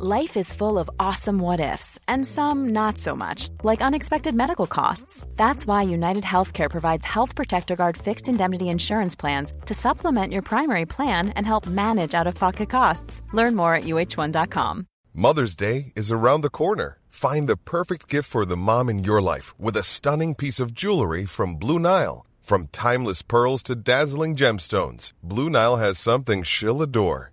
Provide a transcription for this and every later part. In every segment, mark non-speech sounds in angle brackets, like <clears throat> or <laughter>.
Life is full of awesome what ifs, and some not so much, like unexpected medical costs. That's why United Healthcare provides Health Protector Guard fixed indemnity insurance plans to supplement your primary plan and help manage out of pocket costs. Learn more at uh1.com. Mother's Day is around the corner. Find the perfect gift for the mom in your life with a stunning piece of jewelry from Blue Nile. From timeless pearls to dazzling gemstones, Blue Nile has something she'll adore.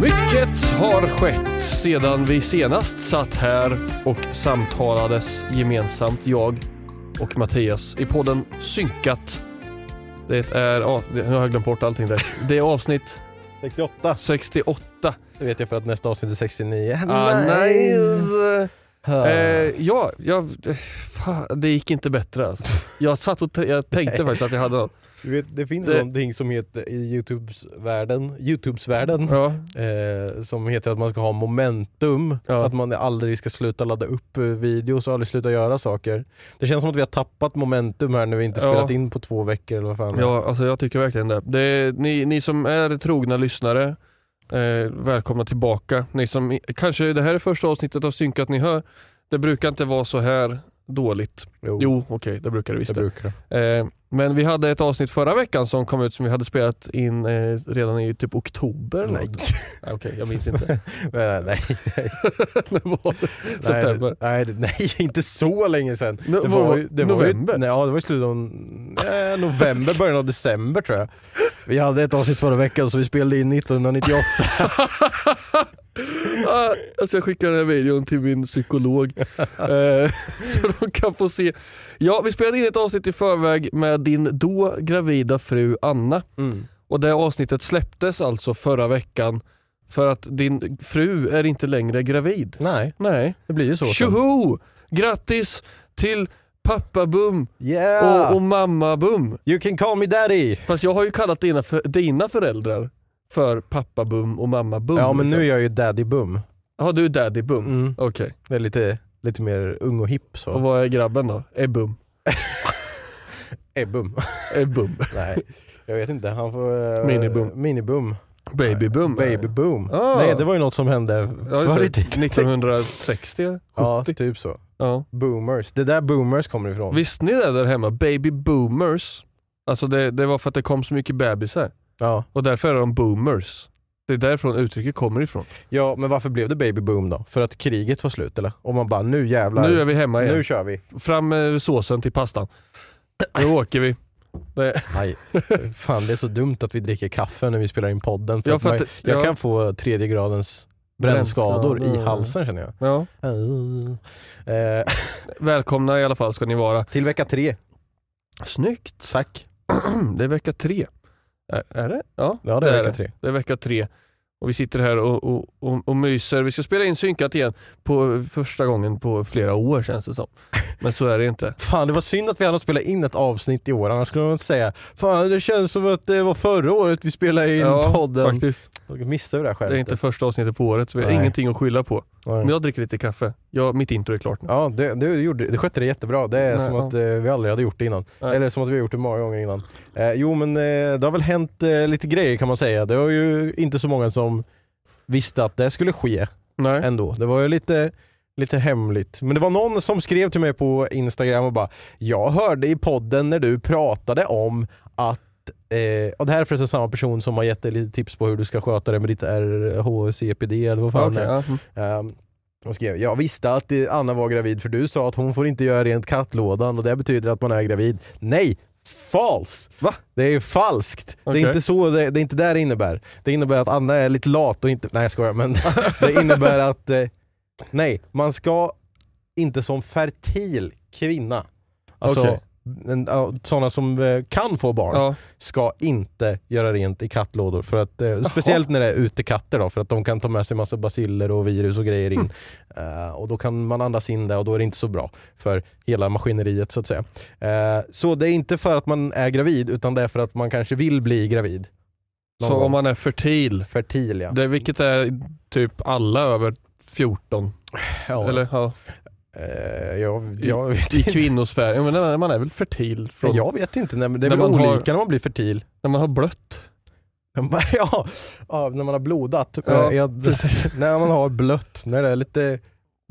Mycket har skett sedan vi senast satt här och samtalades gemensamt, jag och Mattias, i podden Synkat. Det är, ja, nu har jag glömt bort allting där. Det är avsnitt 68. 68. Det vet jag för att nästa avsnitt är 69. Ah, nice! Eh, ja, jag, fan, det gick inte bättre alltså. Jag satt och jag tänkte faktiskt att jag hade något. Du vet, det finns Det- någonting som heter i Youtubes-världen, Youtubes-världen Ja, eh, som heter att man ska ha momentum. Ja. Att man aldrig ska sluta ladda upp eh, videos och aldrig sluta göra saker. Det känns som att vi har tappat momentum här när vi inte Ja. spelat in på två veckor eller vad fan ja alltså jag tycker verkligen det. det är, ni, ni som är trogna lyssnare, eh, välkomna tillbaka. Ni som, kanske det här är första avsnittet av Synkat ni hör. Det brukar inte vara så här dåligt. Jo, okej, det brukar det visst. det brukar. Eh, men vi hade ett avsnitt förra veckan som kom ut som vi hade spelat in eh, redan i typ oktober. Nej. Okej, jag minns inte. <laughs> nej, <laughs> nej, September? nej, nej, inte så länge sedan. No- det var- ju- det var ju- november? nej, ja, det var i slutet av eh, november, början av december tror jag. <laughs> Vi hade ett avsnitt förra veckan så vi spelade in 1998. Ah, alltså jag skickar den här videon till min psykolog <laughs> eh, <laughs> så de kan få se. Ja, vi spelade in ett avsnitt i förväg med din då gravida fru Anna Mm. och det avsnittet släpptes alltså förra veckan för att din fru är inte längre gravid. Nej, Nej. det blir ju så. Tjoho! Grattis till pappa Bum Yeah! och, och mamma Bum. You can call me daddy! Fast jag har ju kallat dina, för, dina föräldrar för pappa Bum och mamma Bum. Ja men liksom. nu är jag ju daddy bum. Ja du är daddy Bum. Mm. Okej. Det är lite, lite mer ung och hipp Och vad är grabben då? Ebbum. Ebbum. Ebbum. Nej, jag vet inte. Han får... Uh, Minibum. Minibum. Babybum. Babyboom. Ah. Nej det var ju något som hände Ja, förr i tiden. 1960, 70. Ja, Ja. typ så. Boomers. Det är där boomers kommer ifrån. Visste ni det där hemma? Baby boomers. Alltså det, det var för att det kom så mycket bebisar. Ja. Och därför är de boomers. Det är därifrån uttrycket kommer ifrån. ja, men varför blev det babyboom då? För att kriget var slut eller? Och man bara nu jävlar. Nu är vi hemma igen. Nu kör vi. Fram med såsen till pastan. Nu åker vi. Det, Nej, <laughs> fan det är så dumt att vi dricker kaffe när vi spelar in podden. För Ja, att för man, att- jag ja. kan få tredje gradens brännskador i halsen känner jag. ja. Eh, <laughs> Välkomna i alla fall ska ni vara. till vecka tre, Snyggt. tack. <clears throat> Det är vecka tre. Är, är det? Ja, Ja det är vecka tre. Det är vecka tre. Och vi sitter här och, och, och, och myser. Vi ska spela in synkat igen på första gången på flera år känns det som. Men så är det inte. <laughs> Fan det var synd att vi hade spelat in ett avsnitt i år, annars skulle man inte säga Fan det känns som att det var förra året vi spelade in Ja, podden. faktiskt. Jag missade det där Det är inte första avsnittet på året så vi har Nej. ingenting att skylla på. Men jag dricker lite kaffe. Jag, mitt intro är klart nu. Ja, det, det, gjorde, det skötte det jättebra. Det är Nej, som ja. att eh, vi aldrig hade gjort det innan. Nej. Eller som att vi har gjort det många gånger innan. Eh, jo men eh, det har väl hänt eh, lite grejer kan man säga. Det var ju inte så många som visste att det skulle ske Nej. ändå. Det var ju lite, lite hemligt. Men det var någon som skrev till mig på Instagram och bara Jag hörde i podden när du pratade om att Eh, och det här är förresten samma person som har gett dig lite tips på hur du ska sköta det med ditt RHCPD eller vad fan Okej, det är. ja. mm. Ehm, Hon skrev, jag visste att Anna var gravid för du sa att hon får inte göra rent kattlådan och det betyder att man är gravid. Nej! False! Va? Det är falskt. Det Okej. är inte så det, det är inte där det innebär. Det innebär att Anna är lite lat och inte, nej jag skojar men <laughs> det innebär att eh, nej, man ska inte som fertil kvinna, alltså Okej. Sådana som eh, kan få barn, Ja. ska inte göra rent i kattlådor. För att, eh, speciellt när det är utekatter då, för att de kan ta med sig massa basiller och virus och grejer in. Eh, och då kan man andas in det och då är det inte så bra för hela maskineriet så att säga. Eh, så det är inte för att man är gravid utan det är för att man kanske vill bli gravid. Någon Så gång. om man är fertil, Fertil ja. det, vilket är typ alla över 14? ja. Eller ja, jag, jag, vet i inte. kvinnosfär. Ja, men man är väl fertil från, jag vet inte, nej, det är När väl man har- olika när man blir fertil. när man har blött. <laughs> Ja, ja, när man har blodat. Ja, Eh, jag, <laughs> när man har blött, när det är lite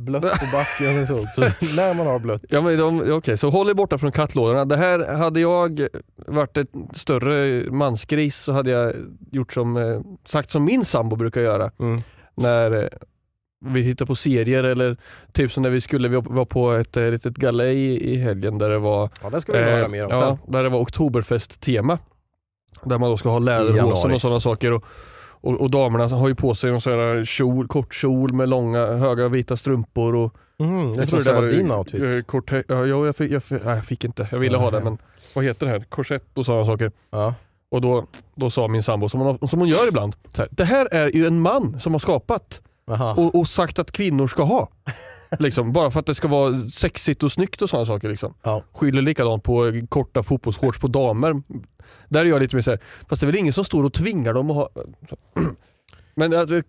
blött på <laughs> backen och så. så när man har blött. Ja, men de, okej, så håll er borta från kattlådorna. Det här, hade jag varit ett större mansgris så hade jag gjort som, eh, sagt som min sambo brukar göra. Mm. När eh, vi tittar på serier eller typ som när vi skulle, vi var på ett eh, litet galej i helgen där det var Ja, det ska vi höra Eh, mer om ja, sen. där det var oktoberfest-tema. Där man då ska ha läderhosen och sådana saker. Och, och, och damerna har ju på sig en sån här kjol, kort kjol med långa höga vita strumpor. Och, Mm, jag trodde det var din outfit. Eh, kort, ja, ja, jag, fick, jag, fick, nej, jag fick inte, jag ville ha det men vad heter det här? Korsett och sådana saker. Ja. Och då, då sa min sambo, som hon, som hon gör ibland, här, det här är ju en man som har skapat. Och, och sagt att kvinnor ska ha. Liksom, bara för att det ska vara sexigt och snyggt och sådana saker. Liksom. Ja. Skyller likadant på eh, korta fotbollsshorts på damer. Där är jag lite mer såhär, fast det är väl ingen som står och tvingar dem att ha... <clears throat> Men äh, Det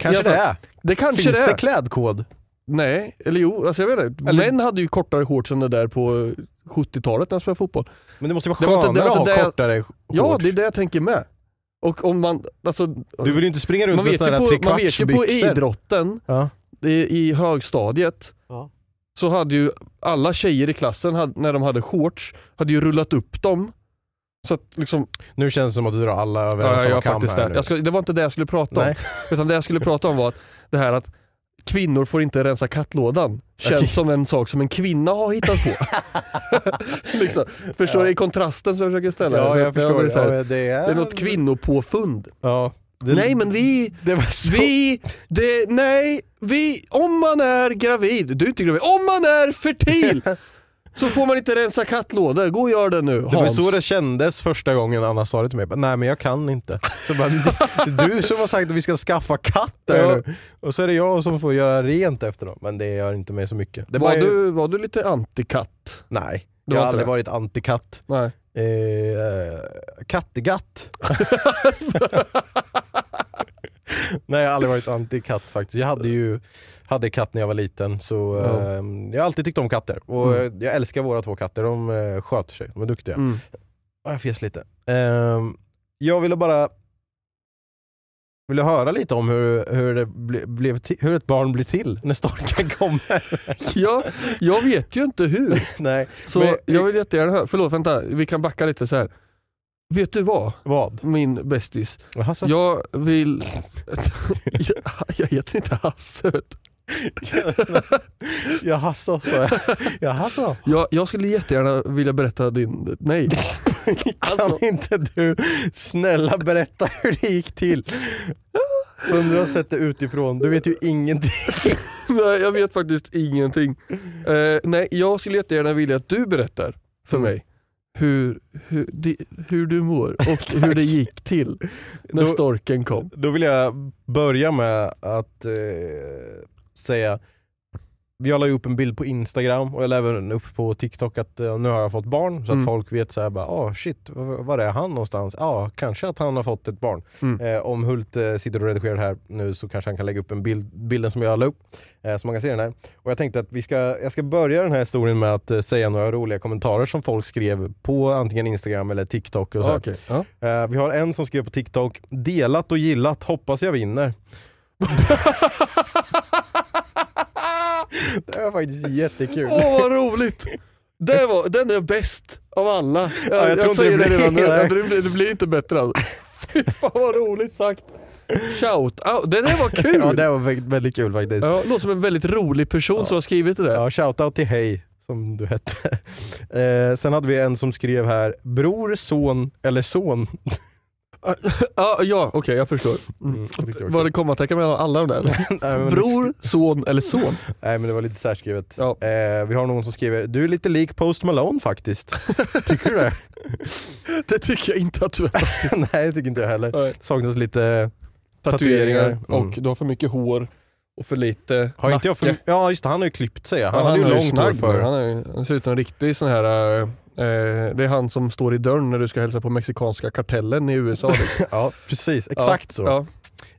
kanske det är. Det kanske Finns det det är. klädkod? Nej, eller jo, alltså jag vet inte. Eller- Män hade ju kortare shorts än det där på 70-talet när de spelade fotboll. Men det måste vara Det var inte- skönare det var att ha det- kortare Ja, shorts. det är det jag tänker med. Och om man, alltså, Du vill ju inte springa runt man, med sådana här på, man vet ju på trekvartsbyxor. idrotten Ja. i, i högstadiet Ja. så hade ju alla tjejer i klassen, hade, när de hade shorts, hade ju rullat upp dem. Så att liksom, Nu känns det som att du drar alla över en ja, samma jag kam här det. nu. Jag skulle, det var inte det jag skulle prata om. Nej. Utan det jag skulle prata om var att det här att kvinnor får inte rensa kattlådan. Känns Okej. som en sak som en kvinna har hittat på. <laughs> liksom. Förstår Ja. du i kontrasten som jag försöker ställa? Ja, det? jag Det förstår. så här, ja, det, är... det är något kvinnopåfund. Ja. Det, Nej men vi, Det så... vi, det, nej, vi, om man är gravid, du är inte gravid, om man är fertil <laughs> så får man inte rensa kattlådor. Gå och gör det nu Det var Hans. så det kändes första gången Anna sa det till mig. Nej men jag kan inte. Så bara, du som har sagt att vi ska skaffa katter Ja. nu. Och så är det jag som får göra rent efter dem. Men det gör inte mig så mycket. Det var, ju- du, var du lite antikatt? Nej, Du jag har aldrig det? varit antikatt. Nej. Eh, kattegatt. <laughs> Nej jag har aldrig varit antikatt faktiskt. Jag hade ju hade katt när jag var liten så Ja. eh, jag har alltid tyckt om katter. Och Mm. eh, jag älskar våra två katter, de eh, sköter sig, de är duktiga. Mm. Ja, Jag fes lite. Ehm, jag ville bara ville höra lite om hur, hur, det ble, blev hur ett barn blir till när storken <laughs> kommer. Ja, jag vet ju inte hur. <laughs> Nej, Så Men- jag vill jättegärna höra, förlåt vänta, vi kan backa lite så här. Vet du vad, vad? min bästis? Jag vill... <laughs> jag, jag heter inte Hasse. <laughs> Jaha så, sa jag. Jaha så. Jag, jag skulle jättegärna vilja berätta din... Nej. <laughs> Alltså- Kan inte du snälla berätta hur det gick till? Som du har sett det utifrån, du vet ju ingenting. <laughs> nej, jag vet faktiskt ingenting. Eh, nej, jag skulle jättegärna vilja att du berättar för Mm. mig hur, hur, di- hur du mår och hur det gick till när Då- storken kom. Då vill jag börja med att eh, säga jag la ju upp en bild på Instagram och jag la även upp på TikTok att eh, nu har jag fått barn så att Mm. folk vet så här bara, oh, shit, var, är han någonstans? Ja, kanske att han har fått ett barn. Mm. Eh, om Hult eh, sitter och redigerar här nu så kanske han kan lägga upp en bild, bilden som jag la upp eh, så man kan se den här. Och jag tänkte att vi ska, jag ska börja den här historien med att eh, säga några roliga kommentarer som folk skrev på antingen Instagram eller TikTok och så. Här. okej. Ja. Eh, vi har en som skrev på TikTok, delat och gillat, hoppas jag vinner. <laughs> det var faktiskt jättekul. Åh vad roligt! Det var, den är bäst av alla. Jag, jag jag, tror inte säger det redan nu. Jag det, blir, det blir inte bättre alltså. <laughs> Fy fan vad roligt sagt. Shout out. Det där var kul! Ja det var väldigt, kul faktiskt. Ja, låter som en väldigt rolig person som har skrivit det där. Ja, shoutout till Hej, som du hette. <laughs> Eh, sen hade vi en som skrev här, bror, son eller son. <laughs> Ja, ja okej jag förstår. Mm. Mm, var det kommatecken mellan alla de där? <laughs> Nej, Bror, son eller son? Nej men det var lite särskrivet. Ja. Eh, vi har någon som skriver, du är lite lik Post Malone faktiskt. <laughs> Tycker du det? Det tycker jag inte att du är. <laughs> Nej det tycker inte jag heller. Nej. Saknas lite, Tatueringar Tatueringar. Mm. och du har för mycket hår och för lite har inte jag för. Ja just det, han har ju klippt sig. Han Ja, hade ju har långt hår förr. han, är, han ser ut som en riktig sån här, eh, eh, det är han som står i dörren när du ska hälsa på mexikanska kartellen i USA. liksom. <laughs> Ja precis, exakt så. Ja.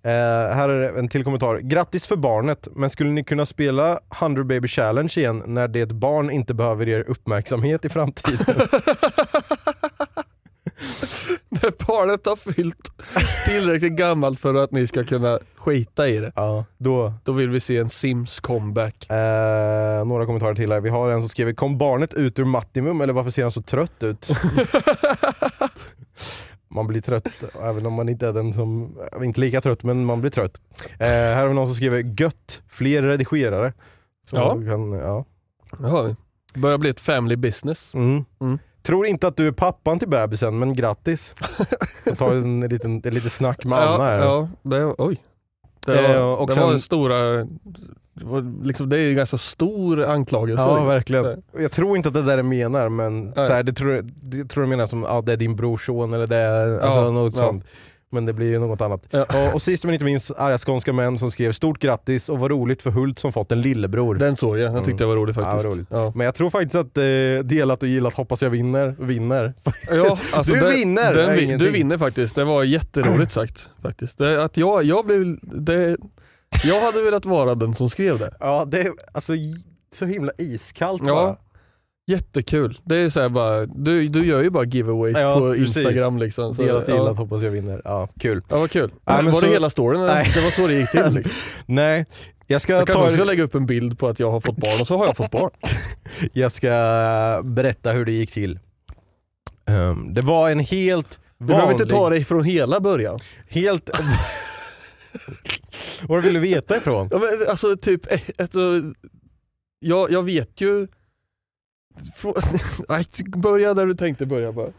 Eh, här är en till kommentar. Grattis för barnet, men skulle ni kunna spela 100 baby challenge igen när det barn inte behöver er uppmärksamhet i framtiden? <laughs> <laughs> <laughs> När barnet har fyllt tillräckligt gammalt för att ni ska kunna skita i det. ja, då. Då vill vi se en Sims comeback. Eh, några kommentarer till här. Vi har en som skriver Kom barnet ut ur Mattimum eller varför ser han så trött ut? <laughs> man blir trött, även om man inte är den som, inte lika trött men man blir trött. Eh, här har vi någon som skriver Gött, fler redigerare. Så Ja. Kan, ja. Det börjar bli ett family business. Mm. Mm. Tror inte att du är pappan till bebisen, men grattis. Jag tar en liten, en liten snack med Anna ja, här. ja, det, oj. Det var, Eh, och det sen- var stora, liksom, det är ju en ganska stor anklagelse. Ja liksom. verkligen. Jag tror inte att det där är menar men så här, det, tror, det tror jag menar som att det är din brorson eller det är alltså, Ja, något ja. sånt. Men det blir ju något annat. Ja. Och, och sist men inte minst arga skånska män som skrev stort grattis och vad roligt för Hult som fått en lillebror. Den såg jag, jag tyckte det var roligt Ja, faktiskt. vad roligt. Ja, Men jag tror faktiskt att eh, delat och gillat hoppas jag vinner, vinner. ja, <laughs> alltså Du den- vinner! Den, vin- du vinner faktiskt, det var jätteroligt sagt. faktiskt. Det, att jag, jag blev, det, jag hade velat vara den som skrev det. Ja det är alltså så himla iskallt Ja. bara. Jättekul. Det är så bara, du, du gör ju bara giveaways Ja, på precis. Instagram liksom. Så, Delat och gillat ja. hoppas jag vinner. Ja, kul. ja, vad kul. Ja, var så- det hela storyn? Nej. Det var så det gick till liksom. <laughs> Nej, jag ska Jag kanske ta ska lägga upp en bild på att jag har fått barn och så har jag fått barn. <laughs> jag ska berätta hur det gick till. Ehm, det var en helt Du behöver vanlig... inte ta det från hela början. Helt... <laughs> Var vill du veta ifrån? Ja, men, alltså typ, eh, alltså, jag, jag vet ju... <laughs> Nej, börja där du tänkte börja bara.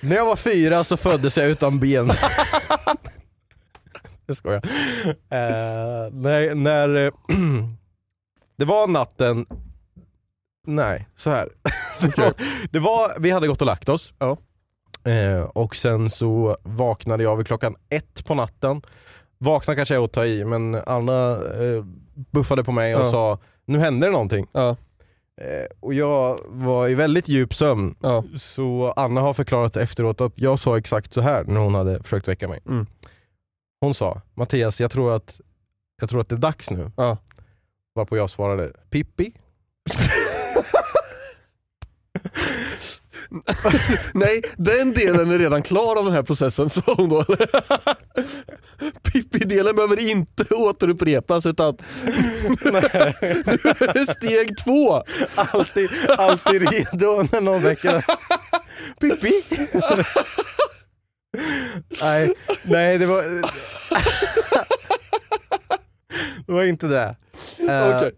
När jag var fyra så föddes jag utan ben. <laughs> jag skojar. Uh, när, när eh, <clears throat> det var natten, nej så här. <laughs> det, var, det var, vi hade gått och lagt oss. Ja. Eh, och sen så vaknade jag vid klockan ett på natten. Vaknade kanske jag att ta i men Anna eh, buffade på mig och Ja. sa nu händer det någonting. Ja, Eh, och jag var i väldigt djup sömn ja. så Anna har förklarat efteråt att jag sa exakt så här när hon hade försökt väcka mig. Mm. Hon sa Mattias jag tror att, jag tror att det är dags nu. Ja. Varpå jag svarade Pippi? <laughs> <laughs> Nej, den delen är redan klar av den här processen sa hon då. <laughs> Pippi-delen behöver inte återupprepas utan <laughs> nu är det steg två. alltid, alltid redo när någon väcker Pippi? nej, nej det var Det var inte det. Okej.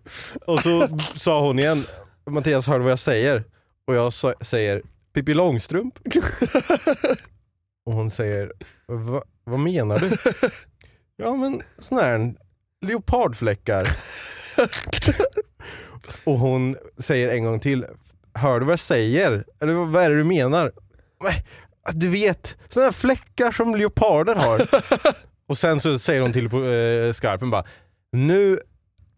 Och så sa hon igen Mattias hör du vad jag säger? Och jag säger Pippi Långstrump? <laughs> och hon säger Va, vad menar du? <laughs> ja men sån här leopardfläckar. och hon säger en gång till Hör du vad jag säger? Eller vad är det du menar? "Men, Du vet, såna här fläckar som leoparder har. <laughs> och sen så säger hon till på eh, skarpen bara Nu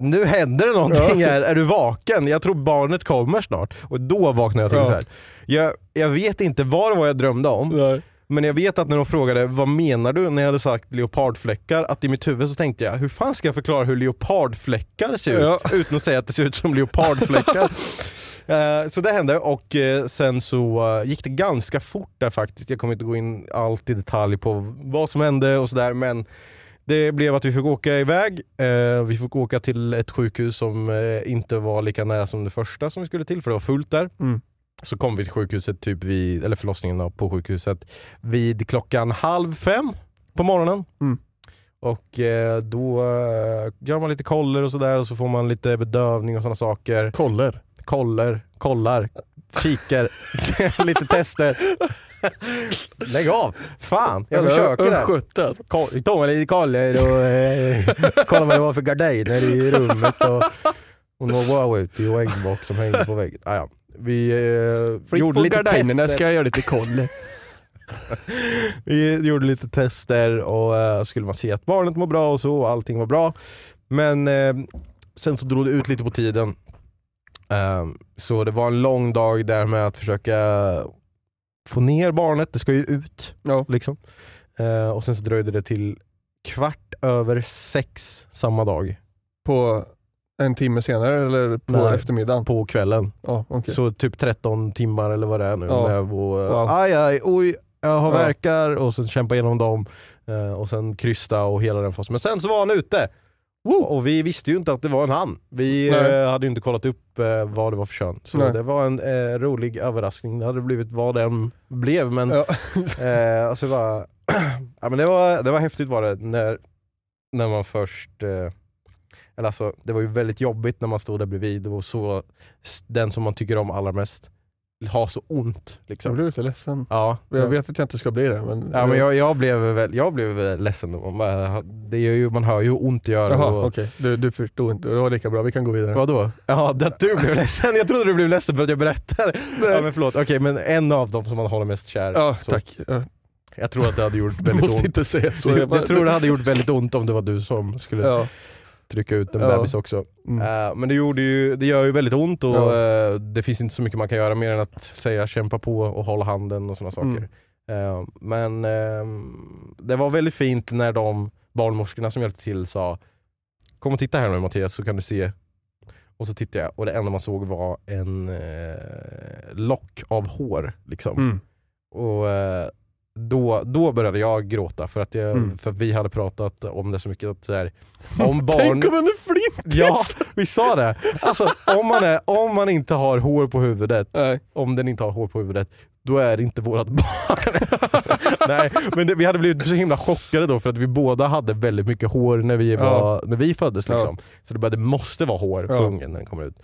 nu händer det någonting här, är du vaken? Jag tror barnet kommer snart. Och då vaknade jag till Ja. så här. Jag, jag vet inte vad det var jag drömde om, Nej. men jag vet att när de frågade vad menar du när jag hade sagt leopardfläckar, att i mitt huvud så tänkte jag hur fan ska jag förklara hur leopardfläckar ser ut Ja. <laughs> utan att säga att det ser ut som leopardfläckar. <laughs> Eh, så det hände och eh, sen så eh, gick det ganska fort där faktiskt. Jag kommer inte gå in allt i detalj på vad som hände och sådär men det blev att vi fick åka iväg. Eh, vi fick åka till ett sjukhus som eh, inte var lika nära som det första som vi skulle till för det var fullt där. Mm. Så kom vi till sjukhuset, typ vid, eller förlossningen då, på sjukhuset vid klockan halv fem. på morgonen. Mm. Och eh, då eh, gör man lite koller och sådär och så får man lite bedövning och sådana saker. Koller. Koller, kollar, kikar, <laughs> lite tester. Lägg av! Fan, jag försöker där. Östgöte alltså. Lite koller och eh, kollade vad det var för gardiner i rummet och, och några wow-ut i äggbock som hängde på väggen. Ah, ja. Vi eh, gjorde lite gardinerna tester. ska jag göra lite koll. <laughs> Vi gjorde lite tester och eh, skulle man se att barnet mår bra och så, och allting var bra. Men eh, sen så drog det ut lite på tiden. Eh, så det var en lång dag där med att försöka få ner barnet, det ska ju ut. Ja. Liksom. Eh, och sen så dröjde det till kvart över sex samma dag På en timme senare eller på Nej. eftermiddagen? på kvällen. Ja, okej. Så typ 13 timmar eller vad det är nu. Ja. Att, eh, Wow. Aj aj, oj, jag har Ja. verkar och sen kämpa igenom dem eh, och sen krysta och hela den fasen. Men sen så var han ute! Woo! Och vi visste ju inte att det var en han. Vi eh, hade ju inte kollat upp eh, vad det var för kön. Så Nej. det var en eh, rolig överraskning. Det hade blivit vad den blev. Men, Ja. <laughs> eh, alltså var, <clears throat> ja, men det, var, det var häftigt var det när, när man först eh, eller alltså, det var ju väldigt jobbigt när man stod där bredvid och så den som man tycker om allra mest har så ont. Jag Liksom. blev lite ledsen. Ja, Jag vet att jag inte ska bli det men... Ja, men jag, jag, blev väl, jag blev väl ledsen. då. Man, det gör ju, man hör ju hur ont det gör. Jaha och, okej, du, du förstod inte. Det var lika bra, vi kan gå vidare. Vadå? Ja, att du blev ledsen. Jag trodde du blev ledsen för att jag berättar. Ja, men förlåt, okej men en av dem som man håller mest kär. Ja, så, tack. Ja, Jag tror att det hade gjort Du väldigt måste ont. inte säga så. Jag, Jag tror det hade gjort väldigt ont om det var du som skulle Ja. Trycka ut en Ja. bebis också. Mm. Eh, men det, gjorde ju, det gör ju väldigt ont och Ja. eh, det finns inte så mycket man kan göra mer än att säga kämpa på och hålla handen och sådana saker. Mm. Eh, men ehm, det var väldigt fint när de barnmorskorna som hjälpte till sa Kom och titta här nu Mattias så kan du se. Och så tittade jag och det enda man såg var en lock av hår. Liksom. Mm. Och då, då började jag gråta för att, jag, Mm. för vi hade pratat om det så mycket. Att så här, <laughs> om barn... Tänk om en är flintis! <laughs> Ja, vi sa det. Alltså, om, man är, om man inte har hår på huvudet, Nej. om den inte har hår på huvudet, då är det inte vårat barn. <laughs> Nej, men det, vi hade blivit så himla chockade då för att vi båda hade väldigt mycket hår när vi, Ja. var, när vi föddes. Liksom. Så det, bara, det måste vara hår på Ja. ungen när den kommer ut.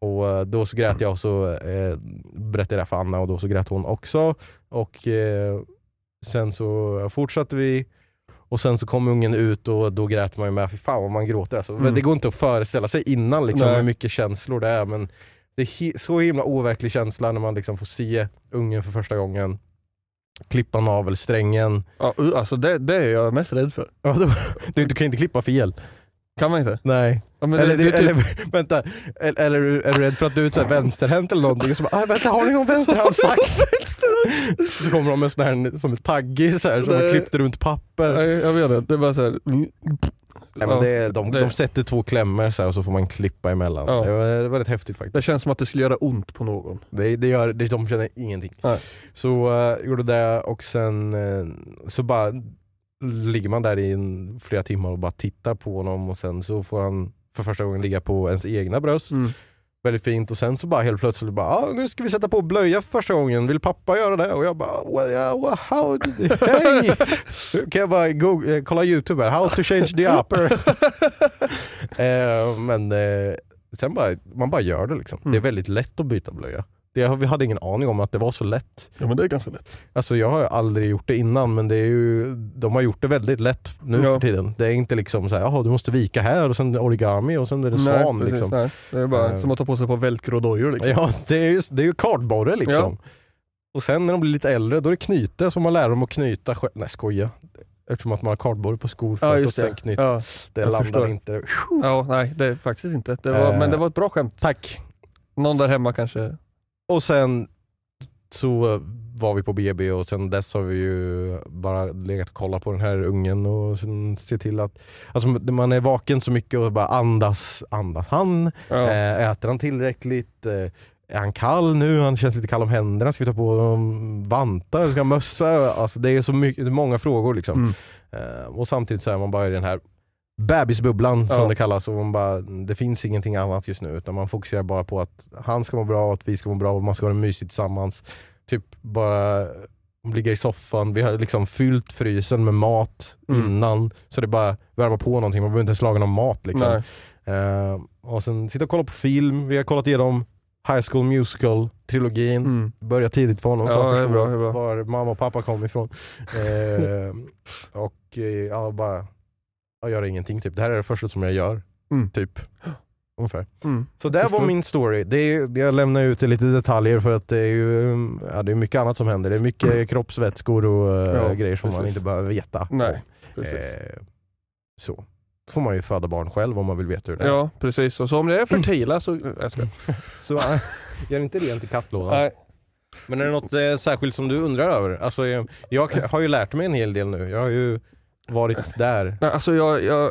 Och eh, då så grät jag och så eh, berättade jag det för Anna och då så grät hon också. Och eh, sen så fortsatte vi och sen så kom ungen ut och då grät man ju med. Fy fan vad man gråter alltså. Mm. Det går inte att föreställa sig innan liksom, Nej. hur mycket känslor det är. Men det är så himla overklig känsla när man liksom får se ungen för första gången. Klippa navelsträngen. Ja, alltså det, det är jag mest rädd för. Ja, då- Du, <laughs> du kan inte klippa fel. Kan man inte? Nej. Ja, men eller, det, är typ, eller, <laughs> vänta, eller, eller är du- du rädd för att du är så vänsterhänt eller någonting? Och så bara, ah, vänta har ni någon vänsterhandssax? <laughs> <laughs> så kommer de med sån här som är taggig så här, som är klippt runt papper. Nej, jag vet inte, det är bara såhär... Nej, men det, är- de, det- de sätter två klämmor så här, och så får man klippa emellan. Ja. Det, var, det var rätt häftigt faktiskt. Det känns som att det skulle göra ont på någon. Det, det gör, det, de känner ingenting. Nej. Så uh, gjorde det och sen eh, så bara ligger man där i en, flera timmar och bara tittar på honom och sen så får han för första gången ligga på ens egna bröst. Mm. Väldigt fint och sen så bara helt plötsligt bara ah, nu ska vi sätta på blöja för första gången, vill pappa göra det? Och jag bara well, yeah, well, how, <laughs> hej! kan jag bara go, eh, kolla youtube här, how to change the upper. <laughs> eh, men eh, sen bara, man bara gör det liksom. Mm. Det är väldigt lätt att byta blöja. Vi hade ingen aning om att det var så lätt. Ja men det är ganska lätt. Alltså jag har aldrig gjort det innan men det är ju, de har gjort det väldigt lätt nu Ja. för tiden. Det är inte liksom såhär, jaha du måste vika här och sen origami och sen är det svan. precis, liksom. nej. Det är bara Eh. som att ta på sig på velcro-dojor liksom. Ja, det är ju, det är ju kartborre liksom. Och sen när de blir lite äldre, då är det knyte, så man lär dem att knyta själv. Nej skoja. Eftersom att man har kartborre på skor Ja, först och just sen det. knyt. Ja. det jag landar förstår. inte. ja, nej det är faktiskt inte. Det var, Eh. Men det var ett bra skämt. Tack. Någon där hemma kanske. Och sen så var vi på BB och sen dess har vi ju bara legat och kollat på den här ungen och sen se till att alltså man är vaken så mycket och bara andas, andas han? Ja. Eh, Äter han tillräckligt? Eh, Är han kall nu? Han känns lite kall om händerna. Ska vi ta på honom vantar? Ska han mössa? Alltså det är så mycket, många frågor liksom. Mm. Eh, och samtidigt så är man bara i den här bebisbubblan som Ja. det kallas och man bara, det finns ingenting annat just nu utan man fokuserar bara på att han ska må bra, att vi ska må bra och man ska ha det mysigt tillsammans. Typ bara ligga i soffan, vi har liksom fyllt frysen med mat Mm. innan. Så det är bara värma på någonting, man behöver inte ens laga någon mat. Liksom. Eh, och sen sitta och kolla på film, vi har kollat igenom High School Musical-trilogin. Mm. Börja tidigt för honom så Ja, han det är förstår bra, var mamma och pappa kom ifrån. Eh, och eh, ja, bara jag gör ingenting typ. Det här är det första som jag gör. Mm. Typ. <gasps> Ungefär. Mm. Så det Förstår. var min story. Det är, jag lämnar ut lite detaljer för att det är ju ja, det är mycket annat som händer. Det är mycket <clears throat> kroppsvätskor och eh, Ja, grejer som man precis. inte behöver veta. Nej, precis. Eh, så. får man ju föda barn själv om man vill veta hur det är. Ja, precis. Och så om det är fertila så... <clears throat> Jag ska. <laughs> Så äh, gör inte rent i kattlådan. Nej. Men är det något eh, särskilt som du undrar över? Alltså, jag, jag har ju lärt mig en hel del nu. Jag har ju varit där. Nej, Alltså jag... jag,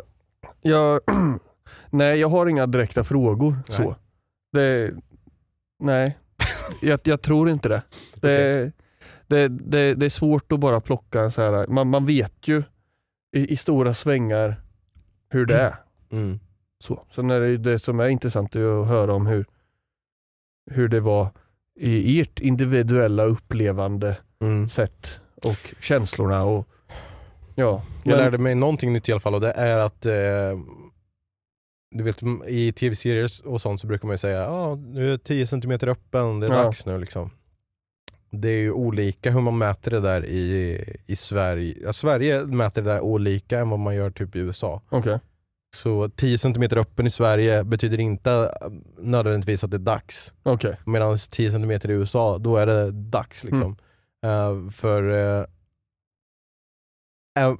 jag <clears throat> nej, jag har inga direkta frågor. Nej. Så. Det, nej, jag, jag tror inte det. Det, det, det. det är svårt att bara plocka en så här... Man, man vet ju i, i stora svängar hur det är. <clears throat> Mm. Så. Sen är det ju det som är intressant är ju att höra om hur, hur det var i ert individuella upplevande Mm. sätt och känslorna och ja. Jag men- lärde mig någonting nytt i alla fall och det är att eh, du vet i tv-serier och sånt så brukar man ju säga ja nu är 10 cm öppen, det är Ja. dags nu liksom. Det är ju olika hur man mäter det där i, i Sverige. Ja, Sverige mäter det där olika än vad man gör typ i USA. Okej. Så 10 cm öppen i Sverige betyder inte eh, nödvändigtvis att det är dags. Okej. Medan 10 cm i USA, då är det dags liksom. Eh, för eh, äv-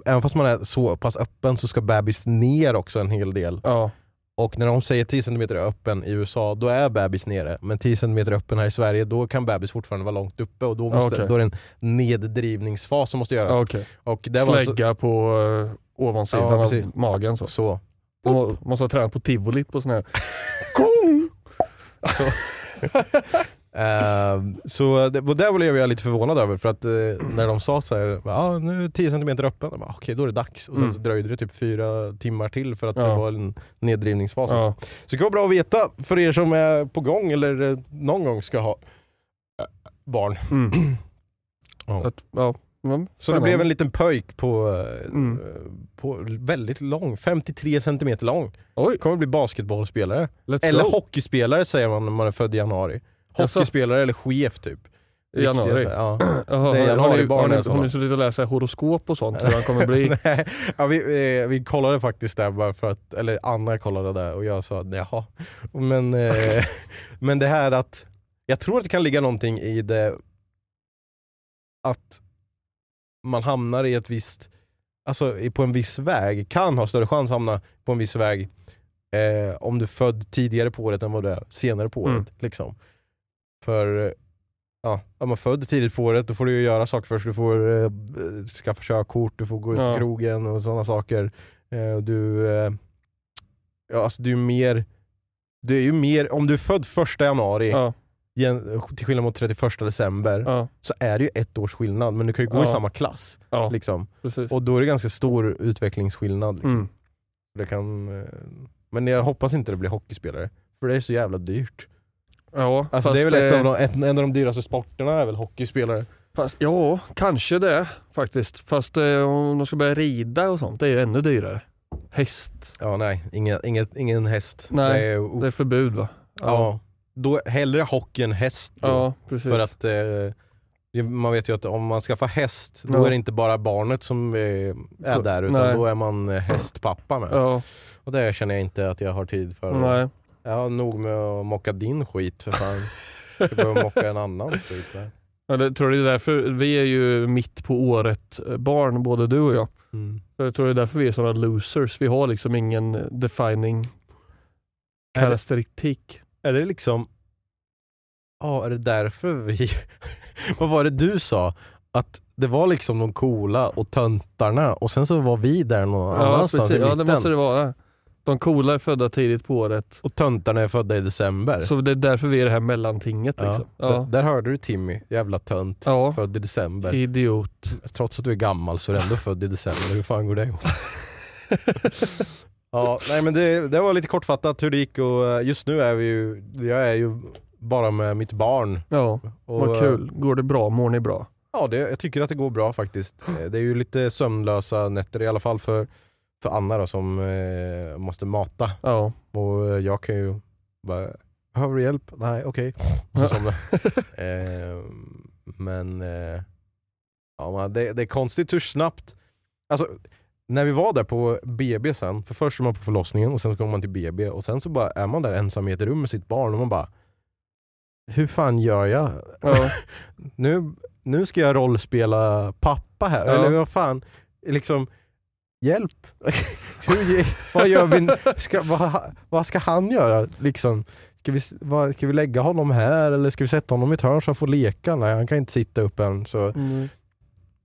även fast man är så pass öppen så ska bebis ner också en hel del. Ja. Och när de säger 10 cm öppen i USA, då är bebis nere. Men 10 cm öppen här i Sverige, då kan bebis fortfarande vara långt uppe och då, måste, Okej. då är det en neddrivningsfas som måste göras. okej. Och det var så, Slägga på uh, ovansidan Ja, av magen så. så. Man må- måste ha tränat på tivoli på sån här. <laughs> <laughs> Så <laughs> det, och där blev jag lite förvånad över för att eh, när de sa så här, ah, nu är 10 cm öppen, okej då är det dags. Och sen Mm. så dröjde det typ fyra timmar till för att Ja. det var en neddrivningsfas. Ja. Så det kan vara bra att veta för er som är på gång eller eh, någon gång ska ha eh, barn. Mm. <clears throat> Ja. Att, ja. Mm. Så det blev en liten pöjk på, Mm. på väldigt lång, 53 cm lång. Oj, Kommer bli basketbollspelare. let's Eller go. hockeyspelare säger man när man är född i januari. Hockeyspelare eller chef typ. Januari. Ja. <clears throat> Jaha, Det är januari har, ni, har ni suttit och läst horoskop och sånt? Hur han kommer bli? <laughs> Nej, ja, vi, eh, vi kollade faktiskt där bara för att, eller Anna kollade där och jag sa jaha. Men, eh, <laughs> men det här att, jag tror att det kan ligga någonting i det att man hamnar i ett visst, alltså på en viss väg, kan ha större chans att hamna på en viss väg eh, om du är född tidigare på året än vad du är senare på året. Mm. Liksom. För ja, är man född tidigt på året då får du ju göra saker först. Du får eh, skaffa körkort, du får gå ut Ja. på krogen och sådana saker. Eh, du, eh, ja, alltså du är mer, du är ju mer, om du är född första januari Ja, gen- till skillnad mot 31 december ja, så är det ju ett års skillnad men du kan ju gå i Ja. samma klass. ja Liksom. precis. Och då är det ganska stor utvecklingsskillnad. Liksom. Mm. Det kan, eh, men jag hoppas inte det blir hockeyspelare. För det är så jävla dyrt. Ja, Alltså det är väl ett eh, av de, ett, en av de dyraste sporterna är väl hockeyspelare. Fast, ja, kanske det faktiskt. Fast eh, om de ska börja rida och sånt, det är ju ännu dyrare. Häst, Ja nej, ingen, inget, ingen häst. Nej, det är, det är förbud va? ja. Då, hellre hockey än häst. Då. ja precis. För att eh, man vet ju att om man skaffar häst, då Ja. är det inte bara barnet som eh, är där utan nej. då är man eh, hästpappa med. ja, Och det känner jag inte att jag har tid för. nej. Jag har nog med att mocka din skit för fan. Jag behöver mocka en annan skit. Där. Det, tror du det är därför, vi är ju mitt på året eh, barn, både du och jag. Mm. Så jag tror det är därför vi är sådana losers. Vi har liksom ingen defining Är det- karaktäristik. Är det liksom, ja är det därför vi, <laughs> vad var det du sa? Att det var liksom de coola och töntarna och sen så var vi där någon Ja, annanstans precis. i ja, det mitten. måste det vara. De coola är födda tidigt på året. Och töntarna är födda i december. Så det är därför vi är det här mellantinget. ja. Liksom. Där, Ja. där hörde du Timmy, jävla tönt. Ja. Född i december. Idiot. Trots att du är gammal så är du ändå född i december. Hur fan går det ihop? <laughs> ja, nej men det, det var lite kortfattat hur det gick och eh, just nu är vi ju, jag är ju bara med mitt barn. Ja, Och, vad kul. Går det bra? Mår ni bra? Ja, det, jag tycker att det går bra faktiskt. Eh, Det är ju lite sömnlösa nätter i alla fall för, för Anna då, som eh, måste mata. Ja. Och eh, jag kan ju bara, behöver du hjälp? Nej, okej. Somnar jag. <laughs> eh, Men eh, ja, det, det är konstigt hur snabbt, alltså när vi var där på BB sen, för först är man på förlossningen och sen så kommer man till BB och sen så bara är man där ensam i ett rum med sitt barn och man bara Hur fan gör jag? Ja. <laughs> nu, nu ska jag rollspela pappa här, Ja. eller vad fan, liksom Hjälp! <laughs> Hur, vad gör vi? Ska, vad, vad ska han göra? Liksom, ska, vi, vad, ska vi lägga honom här eller ska vi sätta honom i ett hörn så han får leka? Nej, han kan inte sitta upp än. Så, Mm.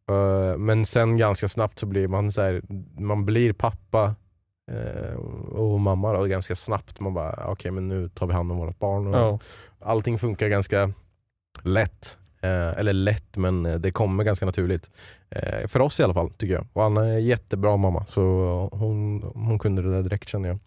eh, men sen ganska snabbt så blir man så här, man blir pappa eh, och mamma då, ganska snabbt. Man bara, okej men nu tar vi hand om vårt barn. Och Ja. Allting funkar ganska lätt. Eh, eller lätt, men eh, det kommer ganska naturligt. Eh, för oss i alla fall, tycker jag. Och Anna är jättebra mamma, så hon, hon kunde det där direkt känner jag.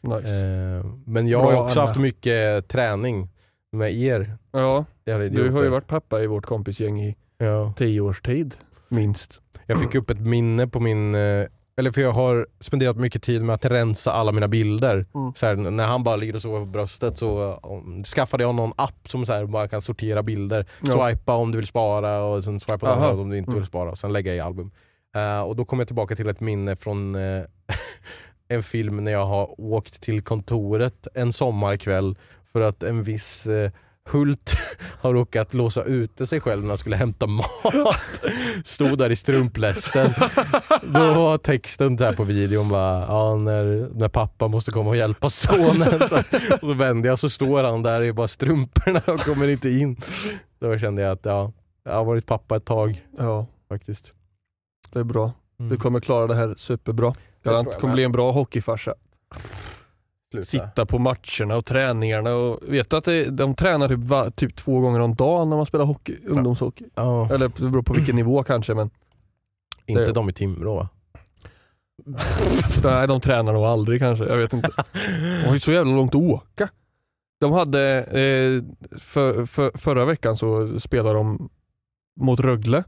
Nice. Eh, men jag Bra, har också Anna. haft mycket träning med er. Ja, du har ju varit pappa i vårt kompisgäng i ja. tio års tid, minst. Jag fick upp ett minne på min, eh, eller för jag har spenderat mycket tid med att rensa alla mina bilder. Mm. Så här, när han bara ligger och sover på bröstet så um, skaffade jag någon app som så här, bara kan sortera bilder. Ja. Swipa om du vill spara och sen swipa åt om du inte Mm. vill spara och sen lägga i album. Eh, och då kom jag tillbaka till ett minne från eh, <laughs> en film när jag har åkt till kontoret en sommarkväll för att en viss eh, Hult <laughs> har råkat låsa ute sig själv när han skulle hämta mat. <laughs> Stod där i strumplästen. Då var texten där på videon bara, ja, när, när pappa måste komma och hjälpa sonen. Så, och så vände jag så står han där i bara strumporna och kommer inte in. Då kände jag att ja, jag har varit pappa ett tag Ja, faktiskt. det är bra. Mm. Du kommer klara det här superbra. Garant kommer bli en bra hockeyfarsa. Sluta. Sitta på matcherna och träningarna och vet du att det, de tränar typ, va, typ två gånger om dagen när man spelar hockey, ungdomshockey. Ja, Eller det beror på vilken <clears throat> nivå kanske men inte det- de i Timrå va? <laughs> nej de tränar nog aldrig kanske, jag vet inte. De har ju så jävla långt att åka. De hade, eh, för, för, förra veckan så spelade de mot Rögle.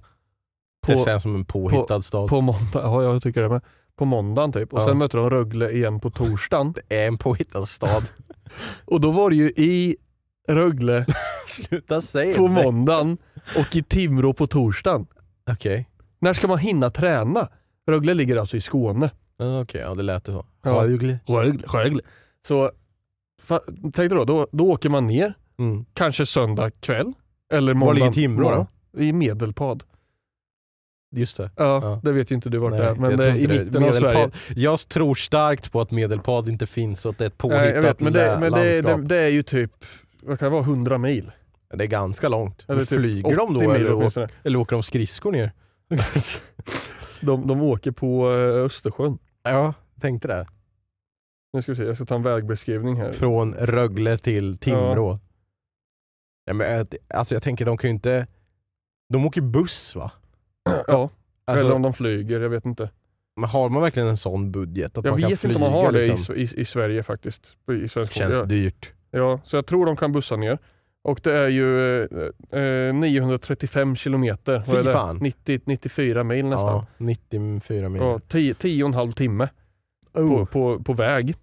Det På, känns som en påhittad stad. på måndag, ja jag tycker det med. På måndagen typ och Ja. sen mötte de Rögle igen på torsdagen. <laughs> Det är en påhittad stad. <laughs> Och då var det ju i Rögle <laughs> Sluta säga på det. måndagen och i Timrå på torsdagen. Okej, När ska man hinna träna? Rögle ligger alltså i Skåne. Okej, ja det lät det så. Rögle. Rögle. Rögle. Så tänk dig då, då, då åker man ner, Mm. kanske söndag kväll. Eller Var måndag ligger Timrå då? I Medelpad. Just det. Ja, Ja. det vet ju inte du vart det är, men det i det. mitten av Sverige. Jag tror starkt på att Medelpad inte finns och att det är ett påhittat Nej, vet, men det, men det, det, det är ju typ, vad kan det vara, 100 mil? Det är ganska långt. Eller typ Flyger de 80 då mil eller, åker, eller åker de skridskor ner? <laughs> De, de åker på eh, Östersjön. Ja, tänkte det. Nu ska vi se, jag ska ta en vägbeskrivning här. Från Rögle till Timrå. Ja. men, jag- alltså jag tänker de kan ju inte... De åker buss va? Ja, Alltså, eller om de flyger, jag vet inte. men har man verkligen en sån budget? Att Jag man kan vet flyga, inte om man har det liksom? i, i, i Sverige faktiskt. I svensk Känns ja. dyrt. ja, så jag tror de kan bussa ner. Och det är ju eh, eh, 935 kilometer. Fy det? fan. 90, 94 mil nästan. Ja, 94 mil. Ja, 10, 10 och en halv timme på, Oh. på, på väg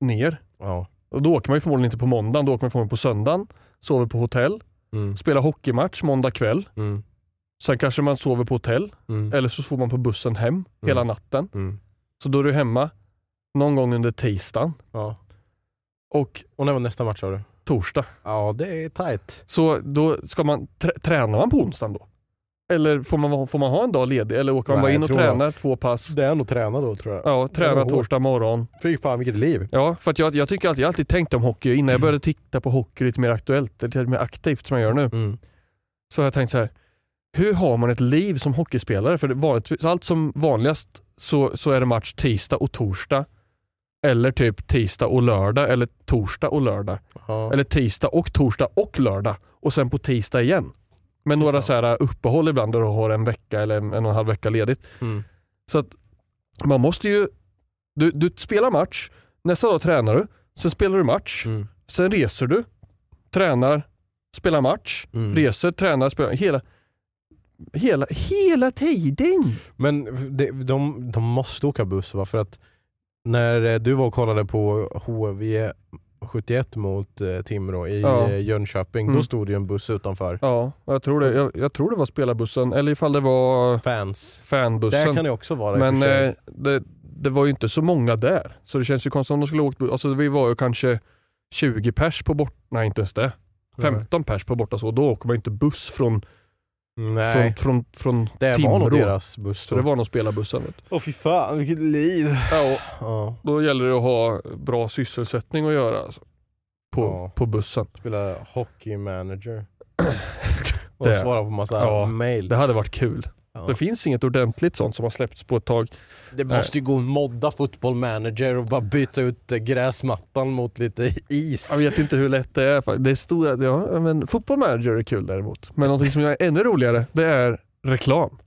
ner. Ja. Och då åker man ju förmodligen inte på måndagen, då åker man förmodligen på söndagen. Sover på hotell, Mm. spelar hockeymatch måndag kväll. Mm. Sen kanske man sover på hotell, Mm. eller så får man på bussen hem hela natten. Mm. Så då är du hemma någon gång under tisdagen Ja. och Och när var nästa match sa du? torsdag. Ja, det är tight. Så då ska man, trä- tränar man på onsdagen då? Eller får man, får man ha en dag ledig? Eller åker man Nej, bara in och jag. tränar två pass? Det är nog träna då tror jag. Ja, träna hårt. torsdag morgon. Fy fan vilket liv. Ja, för jag, jag tycker alltid, jag alltid tänkt om hockey innan jag <clears throat> började titta på hockey lite mer aktuellt, lite mer aktivt som jag gör nu. Mm. Så har jag tänkt så här. Hur har man ett liv som hockeyspelare? För det vanligtvis, allt som vanligast så, så är det match tisdag och torsdag. Eller typ tisdag och lördag eller torsdag och lördag. Ja. Eller tisdag och torsdag och lördag. Och sen på tisdag igen. Med några så här uppehåll ibland där du har en vecka eller en, en och en halv vecka ledigt. Mm. Så att man måste ju, du, du spelar match, nästa dag tränar du, sen spelar du match, Mm. sen reser du, tränar, spelar match, Mm. reser, tränar, spelar, hela. Hela, hela tiden. Men de, de, de måste åka buss va? För att när eh, du var och kollade på HV 71 mot eh, Timrå i Ja. eh, Jönköping, Mm. då stod det ju en buss utanför. Ja, jag tror det, jag, jag tror det var spelarbussen eller ifall det var Fans. fanbussen. Där kan det också vara Men eh, det, det var ju inte så många där. Så det känns ju konstigt om de skulle åkt buss. Alltså vi var ju kanske 20 pers på bort... Nej inte ens det. 15 pers på borta så. Då åker man inte buss från, Nej, från, från, från det Timrå. var nog deras buss Så det var nog spelarbussen. Åh fy fan vilket liv. Ja, Ja. då gäller det att ha bra sysselsättning att göra alltså, på, Ja. på bussen. Spela hockey manager. <clears throat> Och Det- svara på massa Ja, mail. Det hade varit kul. Ja. Det finns inget ordentligt sånt som har släppts på ett tag. Det måste ju gå att modda football manager och bara byta ut eh, gräsmattan mot lite is. Jag vet inte hur lätt det är. Det är stora, ja, men Football manager är kul däremot. Men någonting som är ännu roligare, det är reklam.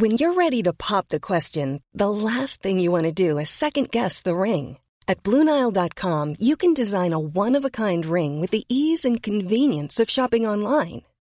When you're ready to pop the question, the last thing you want to do is second guess the ring. At Bluenile.com, you can design a one of a kind ring with the ease and convenience of shopping online.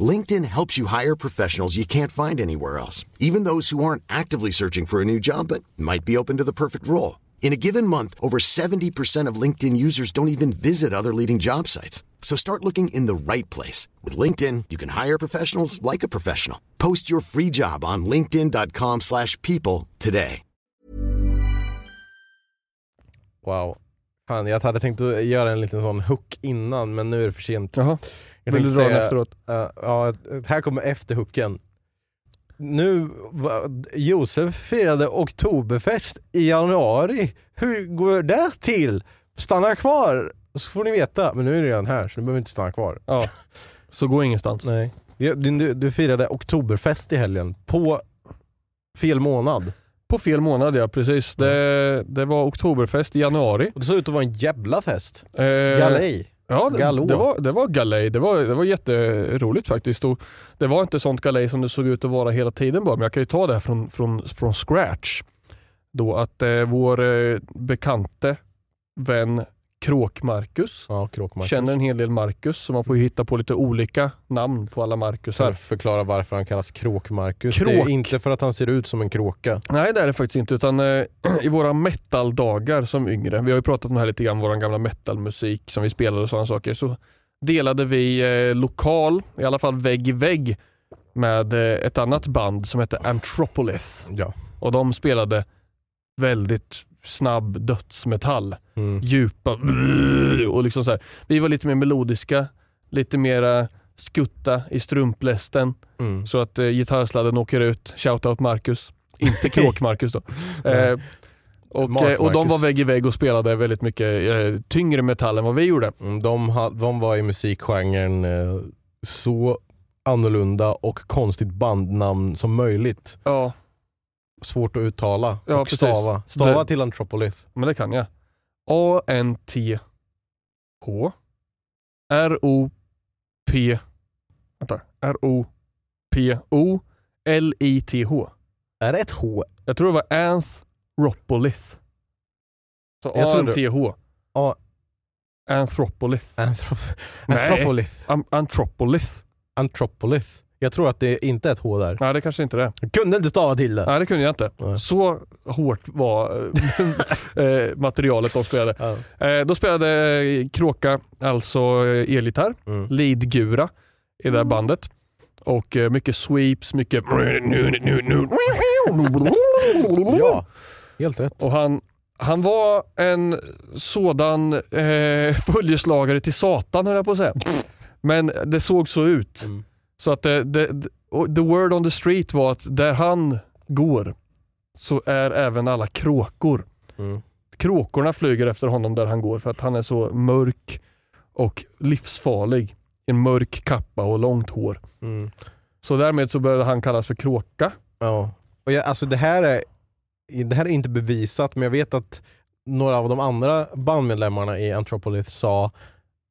LinkedIn helps you hire professionals you can't find anywhere else, even those who aren't actively searching for a new job but might be open to the perfect role. In a given month, over 70% of LinkedIn users don't even visit other leading job sites. So start looking in the right place. With LinkedIn, you can hire professionals like a professional. Post your free job on linkedin.com/people slash people today. Wow. Fan, jag hade tänkt att göra en liten sån hook innan men nu är det för sent. Jaha. Jag Vill du dra den säga- efteråt? Uh, ja, här kommer efterhooken. Nu, va- Josef firade oktoberfest i januari. Hur går det till? Stanna kvar så får ni veta. Men nu är det redan här så nu behöver inte stanna kvar. Ja. Så gå ingenstans. <laughs> Nej. Du, du, du firade oktoberfest i helgen på fel månad. På fel månad ja, precis. Det, det var oktoberfest i januari. Och det såg ut att vara en jävla fest. Eh, Galej. Ja, det, Galå. det, var, det var galej. Det var, det var jätteroligt faktiskt. Och det var inte sånt galej som det såg ut att vara hela tiden bara, men jag kan ju ta det här från, från, från scratch. Då att eh, vår eh, bekante vän Kråk-Marcus Ja, Kråkmarcus. känner en hel del Marcus, så man får ju hitta på lite olika namn på alla Marcusar. att förklara varför han kallas Kråk-Marcus. Det Kråk. är inte för att han ser ut som en kråka. Nej det är det faktiskt inte utan eh, <clears throat> i våra metaldagar som yngre, vi har ju pratat om det här lite grann, vår gamla metalmusik som vi spelade och sådana saker, så delade vi eh, lokal, i alla fall vägg i vägg med eh, ett annat band som hette Anthropolis Ja. och de spelade väldigt snabb dödsmetall, Mm. djupa och liksom så här. Vi var lite mer melodiska, lite mera skutta i strumplästen Mm. så att eh, gitarrsladden åker ut. Shoutout Marcus. Inte <laughs> Kråk-Marcus då. eh, och, Mark eh, och de var vägg i vägg och spelade väldigt mycket eh, tyngre metall än vad vi gjorde. Mm, De, ha, de var i musikgenren eh, så annorlunda och konstigt bandnamn som möjligt. Ja, Svårt att uttala Ja, och precis. stava. Stava Det- till Anthropolis. men det kan jag. A-N-T-H R-O-P Vänta. R-O-P-O-L-I-T-H Är det ett H? Jag tror det var Anthropolis. Så A-N-T-H. A- Anthropolis. Anthrop. Anthropolis. Anthropolis. Anthropolis. Jag tror att det inte är ett H där. Nej det kanske inte är det. Jag kunde inte stava till det. Nej det kunde jag inte. Nej. Så hårt var <laughs> eh, materialet de spelade. Ja. Eh, då spelade eh, Kråka alltså eh, elgitarr, Mm. leadgura i det här bandet. Och eh, mycket sweeps, mycket... ja, helt rätt. Och han, han var en sådan eh, följeslagare till Satan höll jag på att säga. Men det såg så ut. Mm. Så att det, det, det- the word on the street var att där han går så är även alla kråkor. Mm. Kråkorna flyger efter honom där han går för att han är så mörk och livsfarlig. En mörk kappa och långt hår. Mm. Så därmed så började han kallas för Kråka. Ja. Och jag, alltså det här, är, det här är inte bevisat men jag vet att några av de andra bandmedlemmarna i Anthropolis sa,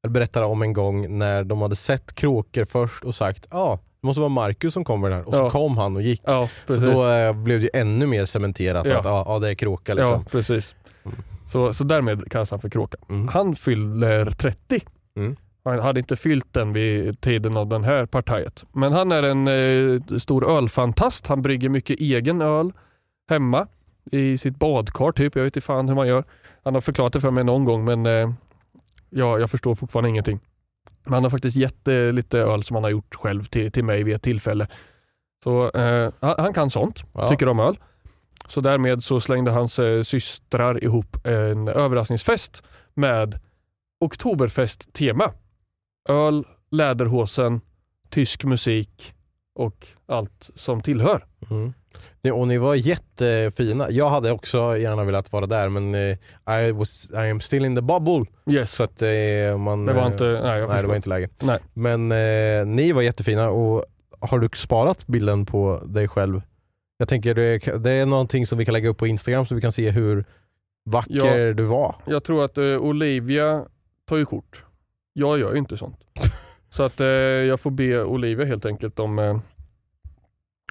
berättade om en gång när de hade sett kråkor först och sagt ja, ah, det måste vara Marcus som kommer där och Ja. så kom han och gick. Ja, så då eh, blev det ännu mer cementerat Ja. att ja, ah, det är kråka liksom. Ja, precis. Mm. Så, så därmed kallas han för Kråka. Mm. Han fyller 30. Mm. Han hade inte fyllt den vid tiden av den här partiet. Men han är en eh, stor ölfantast. Han brygger mycket egen öl hemma i sitt badkar typ. Jag vet inte fan hur man gör. Han har förklarat det för mig någon gång men eh, ja, jag förstår fortfarande ingenting. Men han har faktiskt gett eh, lite öl som han har gjort själv till, till mig vid ett tillfälle. Så eh, han, han kan sånt, Ja. tycker om öl. Så därmed så slängde hans eh, systrar ihop en överraskningsfest med Oktoberfest-tema. Öl, läderhosen, tysk musik och allt som tillhör. Mm. Och ni var jättefina. Jag hade också gärna velat vara där men eh, I, was, I am still in the bubble. Yes, Så att eh, man... det var eh, inte... Nej, jag Nej det var inte läge. Nej. Men eh, ni var jättefina och har du sparat bilden på dig själv? Jag tänker det, det är någonting som vi kan lägga upp på Instagram så vi kan se hur vacker du var. Jag tror att eh, Olivia tar ju kort. Jag gör ju inte sånt. <laughs> Så att eh, jag får be Olivia helt enkelt om,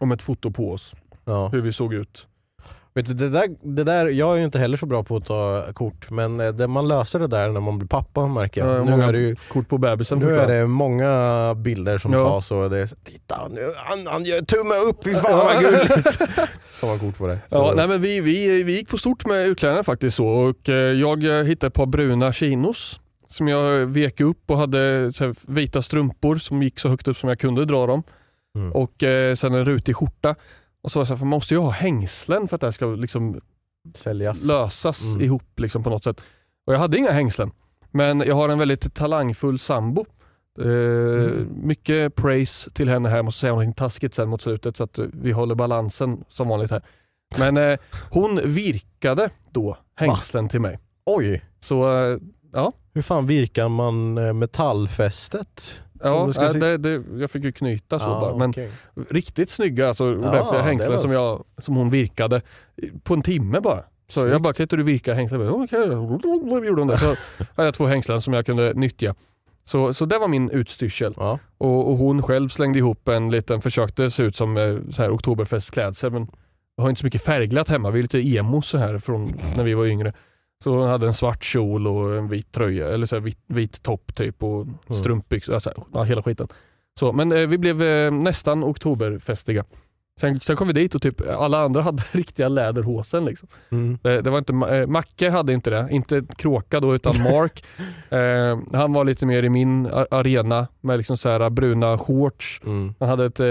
om ett foto på oss. Ja. Hur vi såg ut. Vet du, det där, det där, jag är ju inte heller så bra på att ta kort men eh, det, man löser det där när man blir pappa märker jag. Ja, nu är det ju Kort på bebisen nu är det många bilder som Ja. tas och det är så, titta nu, han, han gör tumme upp, fy fan vad gulligt. <laughs> Tar man kort på det. Så, Ja, nej, men vi, vi, vi gick på stort med utklädnaden faktiskt så och eh, jag eh, hittade ett par bruna chinos som jag vek upp och hade vita strumpor som gick så högt upp som jag kunde dra dem. Mm. Och eh, sen en rutig skjorta. Och så var jag så här, för man måste ju ha hängslen för att det här ska liksom Säljas. lösas Mm. ihop liksom på något sätt. Och jag hade inga hängslen. Men jag har en väldigt talangfull sambo. Eh, Mm. Mycket praise till henne här. Jag måste säga något taskigt sen mot slutet så att eh, vi håller balansen som vanligt här. Men eh, hon virkade då hängslen till mig. Oj! Så eh, Hur fan virkar man eh, metallfästet? Ja, ska eh, se- det, det, jag fick ju knyta så Ah, bara. Men okej. riktigt snygga, alltså ordentliga hängslen var- som, jag, som hon virkade på en timme bara. Så Snyggt. jag bara, kan inte du virka hängslen? Okej, gjorde hon det. Så <laughs> hade jag två hängslen som jag kunde nyttja. Så, så det var min utstyrsel. Ja. Och, och hon själv slängde ihop en liten, försökte se ut som eh, så här oktoberfestklädsel men jag har inte så mycket färgglatt hemma. Vi är lite emo så här från när vi var yngre. Så hon hade en svart kjol och en vit tröja, eller så vit, vit topp typ och strumpbyxor, alltså, ja, hela skiten. Så, men eh, vi blev eh, nästan oktoberfestiga. Sen, sen kom vi dit och typ alla andra <laughs> hade riktiga läderhosen. Liksom. Mm. Det, det var inte, eh, Macke hade inte det, inte Kråka då utan <laughs> Mark. eh, han var lite mer i min arena med liksom så här bruna shorts. Mm. Han hade ett eh,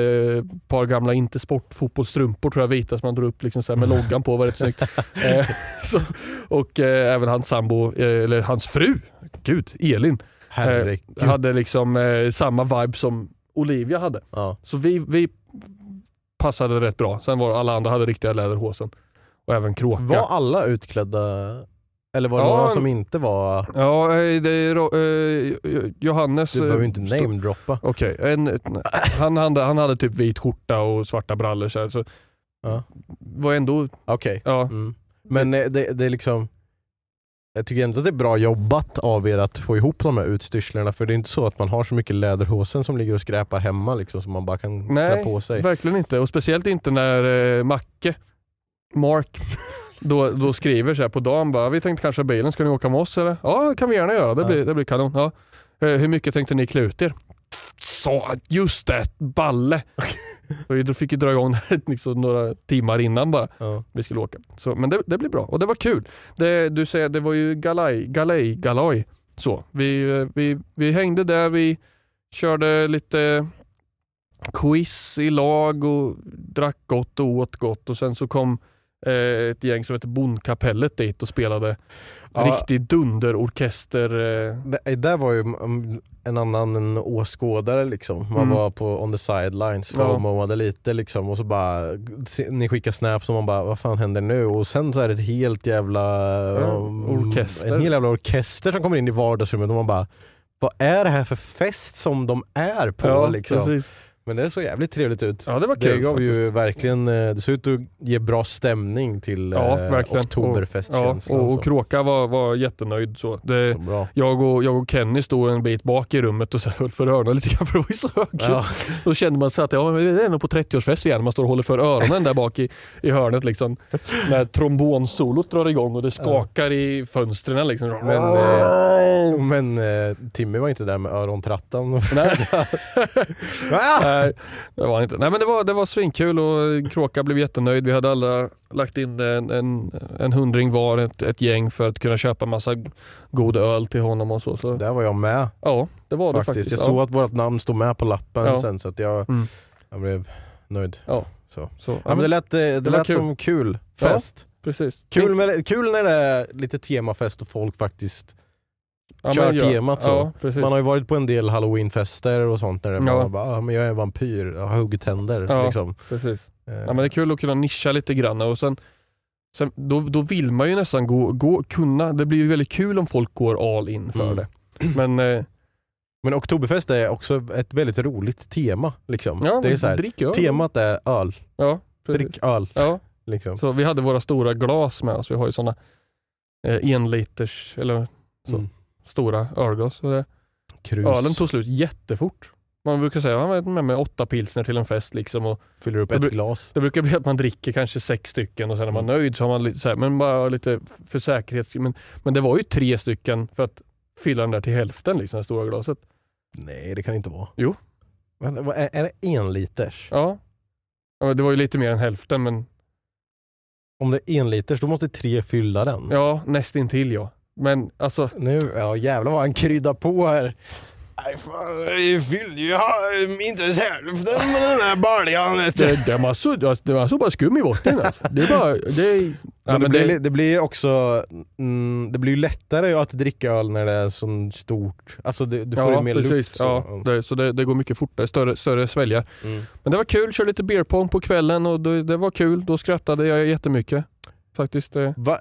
par gamla inte sportfotbollsstrumpor tror jag vita som han drog upp liksom så med loggan på, var rätt snyggt. <laughs> Eh, så, och eh, även hans sambo, eh, eller hans fru, gud, Elin, Herregud. hade liksom eh, samma vibe som Olivia hade. Ja. Så vi, vi passade rätt bra. Sen var alla andra hade riktiga läderhosen. Och även Kråka. Var alla utklädda? Eller var det Ja. några som inte var? Ja, eh, det är eh, Johannes... Du behöver eh, inte namedroppa. Okej, ett- han, han, han hade typ vit skjorta och svarta brallor så, här, så Ja. var ändå, Okej. ja. Mm. Men eh, det, det är liksom jag tycker ändå att det är bra jobbat av er att få ihop de här utstyrslarna för det är inte så att man har så mycket läderhosen som ligger och skräpar hemma liksom som man bara kan dra Nej, på sig. verkligen inte. Och speciellt inte när eh, Macke, Mark, då, då skriver så här på dagen bara, vi tänkte kanske bilen, ska ni åka med oss eller? Ja det kan vi gärna göra, det Ja. blir, det blir kanon. Ja. Eh, hur mycket tänkte ni klä ut er? Så, just det, balle. Och vi fick ju dra igång <laughs> det liksom några timmar innan bara Ja. vi skulle åka. Så, men det, det blir bra och det var kul. Det, du säger det var ju galaj, galej, galoj. Så, vi, vi, vi hängde där, vi körde lite quiz i lag och drack gott och åt gott och sen så kom ett gäng som heter Bondkapellet dit och spelade Ja. riktig dunderorkester. Eh, Det, där var ju mm, en annan åskådare liksom. Man Mm. var på on the sidelines, Ja. fomoade lite liksom och så bara, ni skickar snaps och man bara vad fan händer nu? Och sen så är det ett helt jävla Ja, um, orkester. En hel jävla orkester som kommer in i vardagsrummet och man bara vad är det här för fest som de är på? ja, liksom? precis. Men det såg jävligt trevligt ut. Ja det var det kul gav faktiskt. ju verkligen, eh, det såg ut att ge bra stämning till Ja, eh, verkligen. oktoberfestkänslan. Ja, och, så. och Kråka var, var jättenöjd. Så. Det, Så jag, och, jag och Kenny stod en bit bak i rummet och så höll för öronen lite grann för det var ju så högt. Ja. Då kände man sig att ja, det är nog på 30-årsfest igen. Man står och håller för öronen där bak i, i hörnet. Liksom. När trombonsolot drar igång och det skakar i fönstren. Liksom. Men, eh, men eh, Timmy var inte där med örontrattan. Nej. <laughs> Nej, det var inte. Nej men det var, det var svinkul och Kråka blev jättenöjd. Vi hade alla lagt in en, en, en hundring var, ett, ett gäng för att kunna köpa massa god öl till honom och så. så. Där var jag med Ja, det var det faktiskt. faktiskt. Jag ja. såg att vårt namn stod med på lappen Ja. sen så att jag, Mm. jag blev nöjd. Ja. Så. Så, Ja, men det lät, eh, det var lät kul. som kul Ja. fest. precis. Kul, med, kul när det är lite temafest och folk faktiskt ja, kört ja, temat så. Ja. Man har ju varit på en del halloweenfester och sånt där Ja. bara, ah, men jag är en vampyr, jag har huggit tänder. Ja. Liksom. precis. Eh, Ja, men det är kul att kunna nischa lite grann och sen, sen då, då vill man ju nästan gå, gå, kunna, det blir ju väldigt kul om folk går all in för Mm. det. Men eh, Men Oktoberfest är också ett väldigt roligt tema. Liksom. ja, det är så här, drick öl. temat är öl, Ja, precis. drick öl. Ja, Liksom. så vi hade våra stora glas med oss. Vi har ju sådana eh, en liters eller så. Mm. Stora ölglas. Krus, ölen tog slut jättefort. Man brukar säga att man är med mig åtta pilsner till en fest liksom och fyller upp ett glas. det brukar bli att man dricker kanske sex stycken och sen är man Mm. nöjd så har man lite så här, men bara lite för säkerhets men, men det var ju tre stycken för att fylla den där till hälften liksom, det stora glaset. Nej det kan det inte vara. Jo. Men, är, är det en liters? Ja. ja det var ju lite mer än hälften men Om det är en liters då måste tre fylla den. ja, nästintill ja. Men alltså, Nu, ja jävlar vad han kryddar på här. Nej fan, jag fyllde ju inte ens hälften med den här baljan. det, det, var så, det var så bara skum i botten alltså. Det är bara, det ja, Men det, men blir, det, li- det blir också mm, det blir ju lättare att dricka öl när det är så stort. Alltså det, du får ju ja, mer precis. luft. Så. Ja, det, så det, det går mycket fortare, större, större sväljar. Mm. Men det var kul, körde lite beer pong på kvällen och det, det var kul. Då skrattade jag jättemycket. Faktiskt. eh. Va,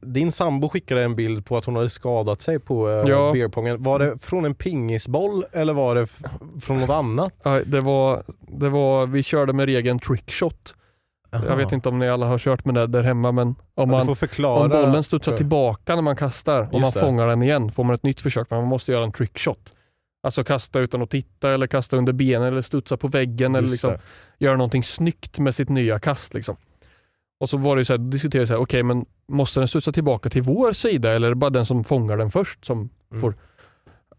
din sambo skickade en bild på att hon hade skadat sig på uh, Ja. beerpongen. Var det från en pingisboll eller var det från något annat? <laughs> Ja, det var, det var, vi körde med regeln trickshot. Jag Aha. vet inte om ni alla har kört med det där hemma men om, man, förklara. om bollen studsar jag. tillbaka när man kastar och man det. fångar den igen får man ett nytt försök men man måste göra en trickshot. Alltså kasta utan att titta eller kasta under benen eller studsa på väggen eller Just liksom det. göra någonting snyggt med sitt nya kast. Liksom. Och så var det så här, diskuterade så här, okej men måste den studsa tillbaka till vår sida eller är det bara den som fångar den först som Mm. får...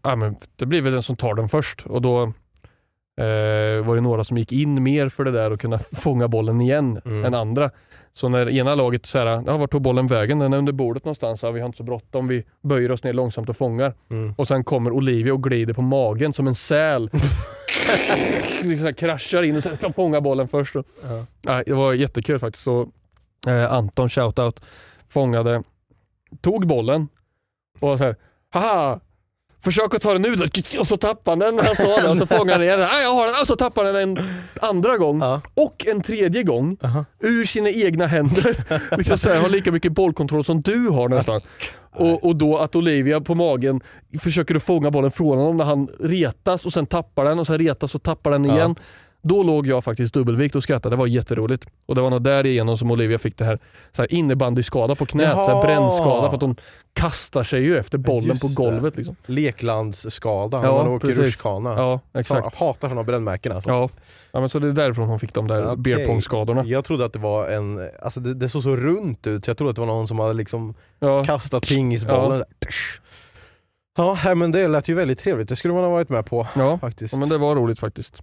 Ja, men det blir väl den som tar den först och då eh, var det några som gick in mer för det där och kunna fånga bollen igen Mm. än andra. Så när ena laget så här, ja, vart tog bollen vägen? Den är under bordet någonstans. Ja, vi har inte så bråttom. Vi böjer oss ner långsamt och fångar. Mm. Och sen kommer Olivia och glider på magen som en säl. <laughs> liksom kraschar in och sen kan fånga bollen först. Ja. Nej, det var jättekul faktiskt. Så, eh, Anton, shoutout, fångade, tog bollen och så här, haha, försök att ta den nu då. Och så tappade han den när han sa det och så <laughs> fångade han den igen. Nej, jag har den. Och så tappade han den en andra gång Ja. och en tredje gång Aha. ur sina egna händer. <laughs> liksom så här, har lika mycket bollkontroll som du har nästan. Och, och då att Olivia på magen försöker att fånga bollen från honom när han retas och sen tappar den och sen retas och tappar den Ja. Då låg jag faktiskt dubbelvikt och skrattade. Det var jätteroligt. Och det var nog därigenom som Olivia fick det här, så här innebandyskada på knät. Så här brännskada för att hon kastar sig ju efter bollen Just på golvet. Liksom. Leklandsskada Ja, man åker precis. rutschkana. Ja, exakt. jag hatar sådana brännmärken alltså. Ja. ja, men så det är därifrån hon fick de där Okej. beerpongskadorna. Jag trodde att det var en, alltså det, det såg så runt ut så jag trodde att det var någon som hade liksom Ja. kastat pingisbollen. Ja. Ja, men det lät ju väldigt trevligt. Det skulle man ha varit med på Ja. faktiskt. ja, men det var roligt faktiskt.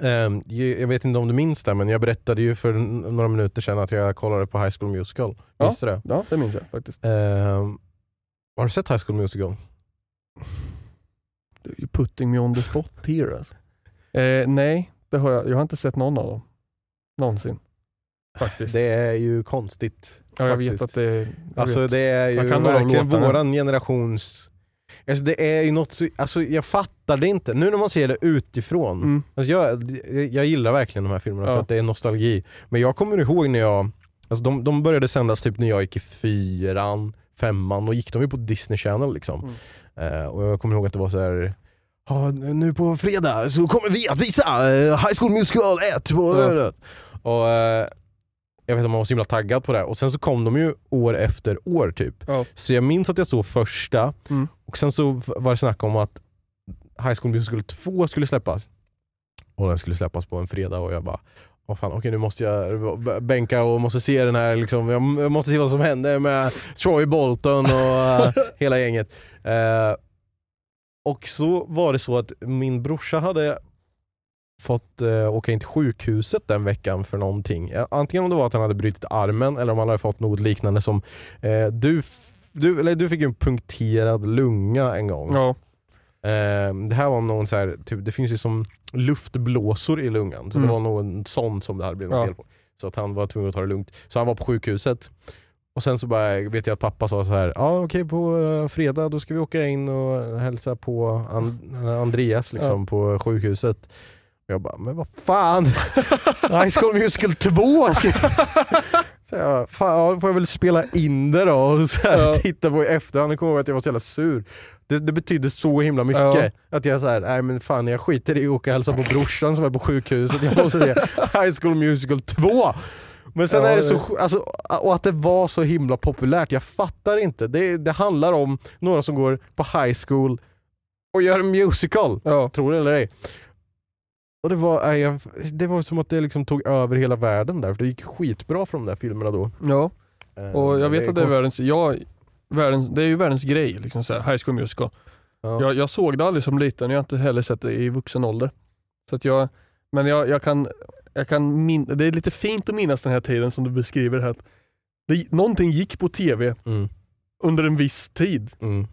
Ehm, jag vet inte om du minns det, men jag berättade ju för några minuter sedan att jag kollade på High School Musical. Ja. Minns du det? Ja, det minns jag faktiskt. Ehm, har du sett High School Musical? Ju putting me on the spot here alltså. eh, Nej, det har jag. Jag har inte sett någon av dem. Någonsin. Faktiskt. Det är ju konstigt. ja, jag faktiskt. vet att det är... jag Alltså vet. det är ju verkligen våran generations... Alltså det är ju något så, alltså jag fattar det inte. Nu när man ser det utifrån. Mm. Alltså jag, jag gillar verkligen de här filmerna för Ja. att det är nostalgi. Men jag kommer ihåg när jag, alltså de, de började sändas typ när jag gick i fyran, femman och gick de ju på Disney Channel liksom. Mm. Eh, och jag kommer ihåg att det var så här Ja, nu på fredag så kommer vi att visa eh, High School Musical 1 på... Ja. Och, eh, jag vet att man var så himla taggad på det. Och sen så kom de ju år efter år typ. Ja. Så jag minns att jag såg första, Mm. och sen så var det snack om att High School Musical 2 skulle släppas. Och den skulle släppas på en fredag och jag bara Åh fan, okej nu måste jag bänka och måste se den här, liksom, jag måste se vad som hände med Troy Bolton och eh, <laughs> hela gänget. Eh, och så var det så att min brorsa hade fått eh, åka in till sjukhuset den veckan för någonting. Eh, Antingen om det var att han hade brutit armen eller om han hade fått något liknande som eh, du, du, eller du fick ju en punkterad lunga en gång. Ja. Eh, det här var någon så här, typ, det finns ju som luftblåsor i lungan, så Mm. det var någon sån som det hade blivit Ja. fel på. Så att han var tvungen att ta det lugnt. Så han var på sjukhuset. Och sen så bara, vet jag att pappa sa så här, ja okej på eh, fredag då ska vi åka in och hälsa på An- Andreas liksom på sjukhuset. Jag bara, men vad fan! <laughs> High School Musical 2! Ska... Så jag, fan, då får jag väl spela in det då och så här, Ja. titta på i efterhand. Jag kommer ihåg att jag var så jävla sur. Det, det betydde så himla mycket. Ja. Att jag såhär, nej men fan jag skiter i att åka och hälsa på brorsan som är på sjukhuset. Jag måste se High School Musical 2! Men sen Ja, är det det- så, alltså, och att det var så himla populärt, jag fattar inte. Det, det handlar om några som går på high school och gör en musical. Ja. Tror det eller ej. Och det var, jag, det var som att det liksom tog över hela världen där, för det gick skitbra för de där filmerna då. ja. Och jag vet att det är världens, ja, världens, det är ju världens grej, liksom så här, High School Musical. Ja. Jag, jag såg det aldrig som liten, jag har inte heller sett det i vuxen ålder. Så att jag, men jag, jag kan, jag kan min, det är lite fint att minnas den här tiden som du beskriver här. Det, någonting gick på TV Mm, under en viss tid mm,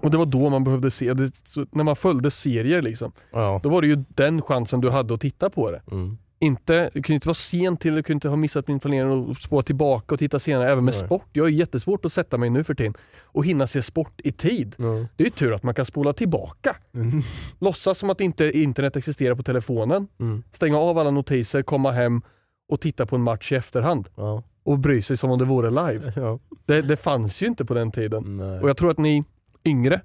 och det var då man behövde se det. När man följde serier liksom, ja, då var det ju den chansen du hade att titta på det. mm. Inte, det kunde inte vara sent till, du kunde inte ha missat min planering och spåra tillbaka och titta senare. Även med Nej. sport. Jag är jättesvårt att sätta mig nu för tiden och hinna se sport i tid. Ja. Det är ju tur att man kan spola tillbaka. Mm. <laughs> Låtsas som att inte internet existerar på telefonen. Mm. Stänga av alla notiser, komma hem och titta på en match i efterhand. Ja. Och bry sig som om det vore live. Ja. Det, det fanns ju inte på den tiden. Nej. Och jag tror att ni yngre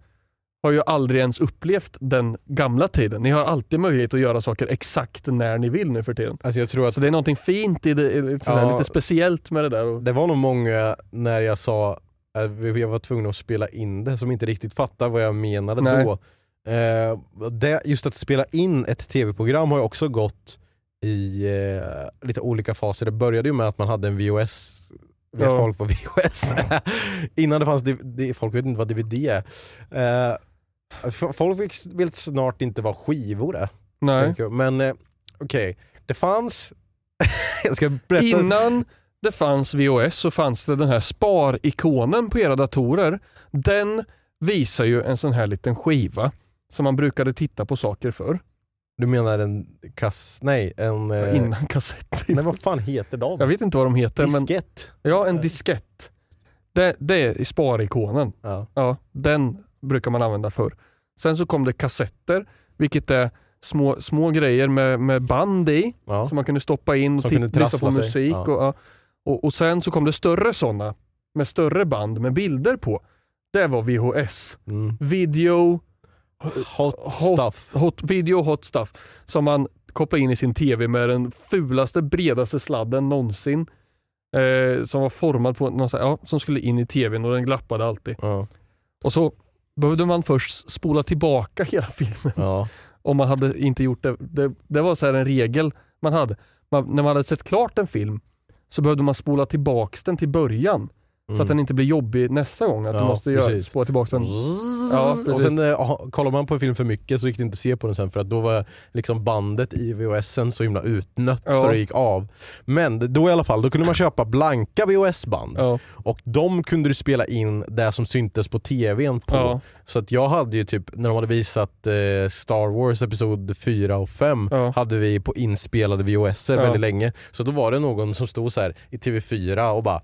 har ju aldrig ens upplevt den gamla tiden. Ni har alltid möjlighet att göra saker exakt när ni vill nu för tiden. Alltså jag tror att Så det är någonting fint i det, Ja. lite speciellt med det där. Och, det var nog många när jag sa att jag var tvungen att spela in det som inte riktigt fattade vad jag menade Nej. då. Eh, det, just att spela in ett tv-program har ju också gått i eh, lite olika faser. Det började ju med att man hade en VHS Vet Ja. folk vad VHS? <laughs> Innan det fanns folk vet inte vad DVD är. Eh, f- folk vill, snart inte vara skivor det, nej. tänker jag. Men eh, okej, det fanns... <laughs> jag ska berätta. Innan det fanns VHS så fanns det den här sparikonen på era datorer. Den visar ju en sån här liten skiva som man brukade titta på saker för. Du menar en kass... Nej, en... Eh, Innan kassett. <laughs> nej vad fan heter de? Jag vet inte vad de heter men Diskett. ja, en diskett. Det, det är sparikonen. Ja. Ja, den brukar man använda för. Sen så kom det kassetter, vilket är små, små grejer med, med band i Ja. som man kunde stoppa in och titta, lyssna på musik. Ja. Och, och, och sen så kom det större sådana med större band med bilder på. Det var VHS. Mm. Video, Hot, stuff. hot, video hot stuff som man kopplar in i sin TV med den fulaste, bredaste sladden någonsin. Eh, som var formad på någon, ja, som skulle in i TVn och den glappade alltid. Ja. Och så behövde man först spola tillbaka <laughs> hela filmen Ja. om man hade inte gjort det. Det, det var så här en regel man hade. Man, när man hade sett klart en film så behövde man spola tillbaks den till början. Så att den inte blir jobbig nästa gång. Att Mm. Ja, du måste göra, spola tillbaks den. Ja, och sen ha- kollar man på en film för mycket så gick det inte att se på den sen för att då var liksom bandet i VHSen så himla utnött Ja. så det gick av. Men då i alla fall, då kunde man köpa blanka VHS-band Ja, och de kunde du spela in det som syntes på tvn på. Så att jag hade ju typ, när de hade visat eh, Star Wars episod 4 och 5 Ja. hade vi på inspelade VHS Ja. väldigt länge. Så då var det någon som stod så här i TV4 och bara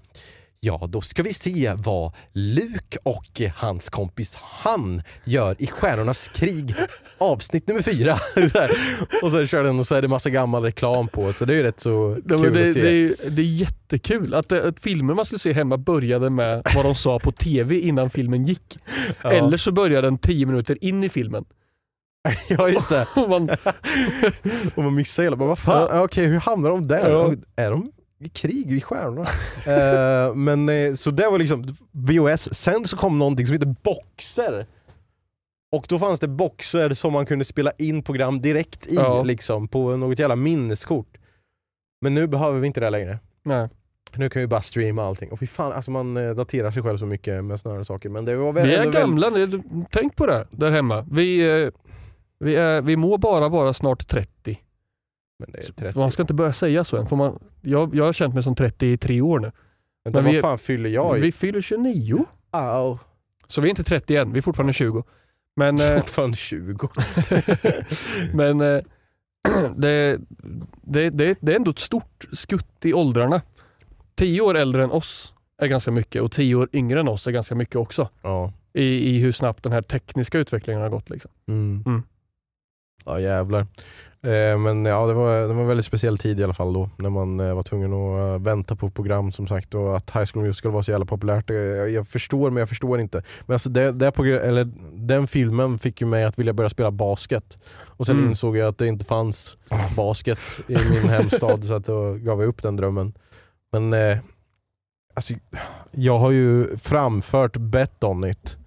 Ja, då ska vi se vad Luke och hans kompis Han gör i Stjärnornas krig avsnitt nummer fyra. <laughs> Och så kör den och så är det massa gammal reklam på så det är rätt så Ja, kul det, att se. det, är, det är jättekul att, att filmer man skulle se hemma började med vad de sa på TV innan filmen gick. Ja. Eller så började den 10 minuter in i filmen. <laughs> ja just det. <laughs> Och man, Och man missar hela, men vad fan, ja. okej hur hamnar de där? Ja. Är de krig vid stjärnorna? <laughs> Eh, men eh, så det var liksom VOS, sen så kom någonting som heter Boxer. Och då fanns det boxer som man kunde spela in program direkt i Ja. liksom, på något jävla minneskort. Men nu behöver vi inte det längre. nej. Nu kan vi bara streama allting. Och fy fan, alltså man eh, daterar sig själv så mycket med såna här saker. Men det var väl Vi är väl- gamla nu, tänk på det där hemma. Vi, vi, är, vi må bara vara snart 30. Men det är 30. Man ska inte börja säga så än. Får man, jag, jag har känt mig som 30 i tre år nu. Vänta, men vad vi- fan fyller jag i? Vi fyller 29. Au. Så vi är inte 30 än, vi är fortfarande 20. Men, eh, Fortfarande 20. <laughs> men eh, <clears throat> det, det, det, det är ändå ett stort skutt i åldrarna. 10 år äldre än oss är ganska mycket och 10 år yngre än oss är ganska mycket också. ja. I, i hur snabbt den här tekniska utvecklingen har gått. Liksom. Mm. Mm. Ja jävlar. Eh, men ja, det var, det var en väldigt speciell tid i alla fall då. När man eh, var tvungen att eh, vänta på program som sagt och att High School Musical var så jävla populärt. Jag, jag förstår men jag förstår inte. Men alltså det, det program, eller, den filmen fick ju mig att vilja börja spela basket. Och sen Mm. insåg jag att det inte fanns basket i min hemstad så att då gav jag upp den drömmen. Men eh, alltså, jag har ju framfört Bet on it.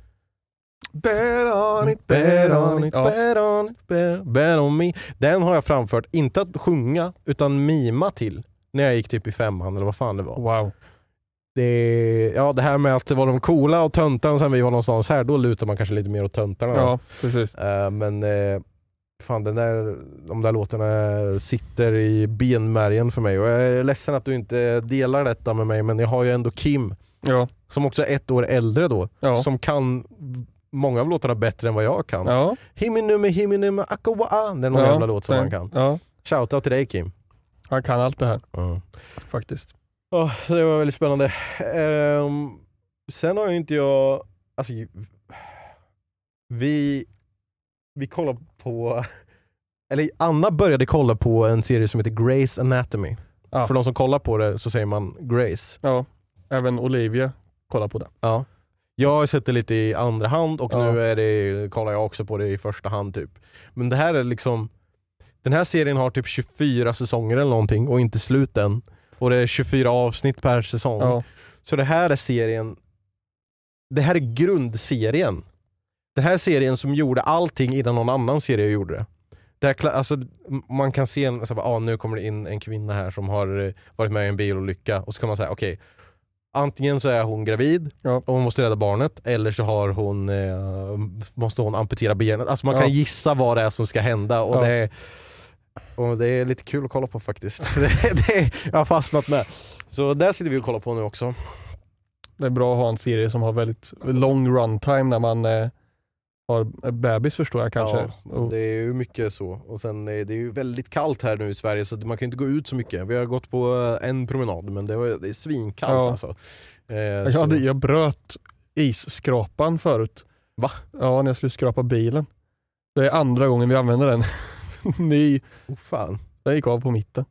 Bet on it, Bet on it, Ja. bet on it, bet, bet on me. Den har jag framfört, inte att sjunga, utan mima till. När jag gick typ i femman eller vad fan det var. Wow. Det, ja, det här med att det var de coola och töntarna sen vi var någonstans här, då lutar man kanske lite mer åt töntarna. Ja, precis. Eh, men eh, fan den där, de där låtarna sitter i benmärgen för mig och jag är ledsen att du inte delar detta med mig men jag har ju ändå Kim Ja, som också är ett år äldre då, ja. som kan många av låtarna bättre än vad jag kan. ja. Himinume himinume akawa. Det är någon ja. jävla låt som han kan. Ja, Shoutout till dig Kim. han kan allt det här faktiskt. Ja, så det var väldigt spännande. Ehm, sen har ju inte jag... Alltså, vi, vi kollar på... Eller Anna började kolla på en serie som heter Grace Anatomy. Ja. För de som kollar på det så säger man Grace. Ja, även Olivia kollar på det. Ja. Jag har sett det lite i andra hand och Ja. nu är det, kollar jag också på det i första hand. typ. Men det här är liksom... Den här serien har typ 24 säsonger eller någonting och inte slut än. Och det är 24 avsnitt per säsong. Ja, Så det här är serien, det här är grundserien. Den här serien som gjorde allting innan någon annan serie gjorde det. det här, kla- alltså, man kan se en, så bara, ah, nu kommer det in en kvinna här som har eh, varit med i en bilolycka och så kan man säga okej, antingen så är hon gravid Ja. och hon måste rädda barnet eller så har hon, eh, måste hon amputera benet. Alltså man kan Ja. gissa vad det är som ska hända och, Ja. det, är, och det är lite kul att kolla på faktiskt. <laughs> det, det, jag har fastnat med. Så där sitter vi och kollar på nu också. det är bra att ha en serie som har väldigt lång runtime när man eh, har bebis förstår jag kanske. Ja, det är ju mycket så. Och sen är det ju väldigt kallt här nu i Sverige så man kan inte gå ut så mycket. Vi har gått på eh, en promenad men det, var, det är svinkallt Ja. alltså. Eh, jag, hade, jag bröt isskrapan förut. Va? Ja, när jag skulle skrapa bilen. Det är andra gången vi använder den. <laughs> Ny, oh, fan. den gick av på mitten.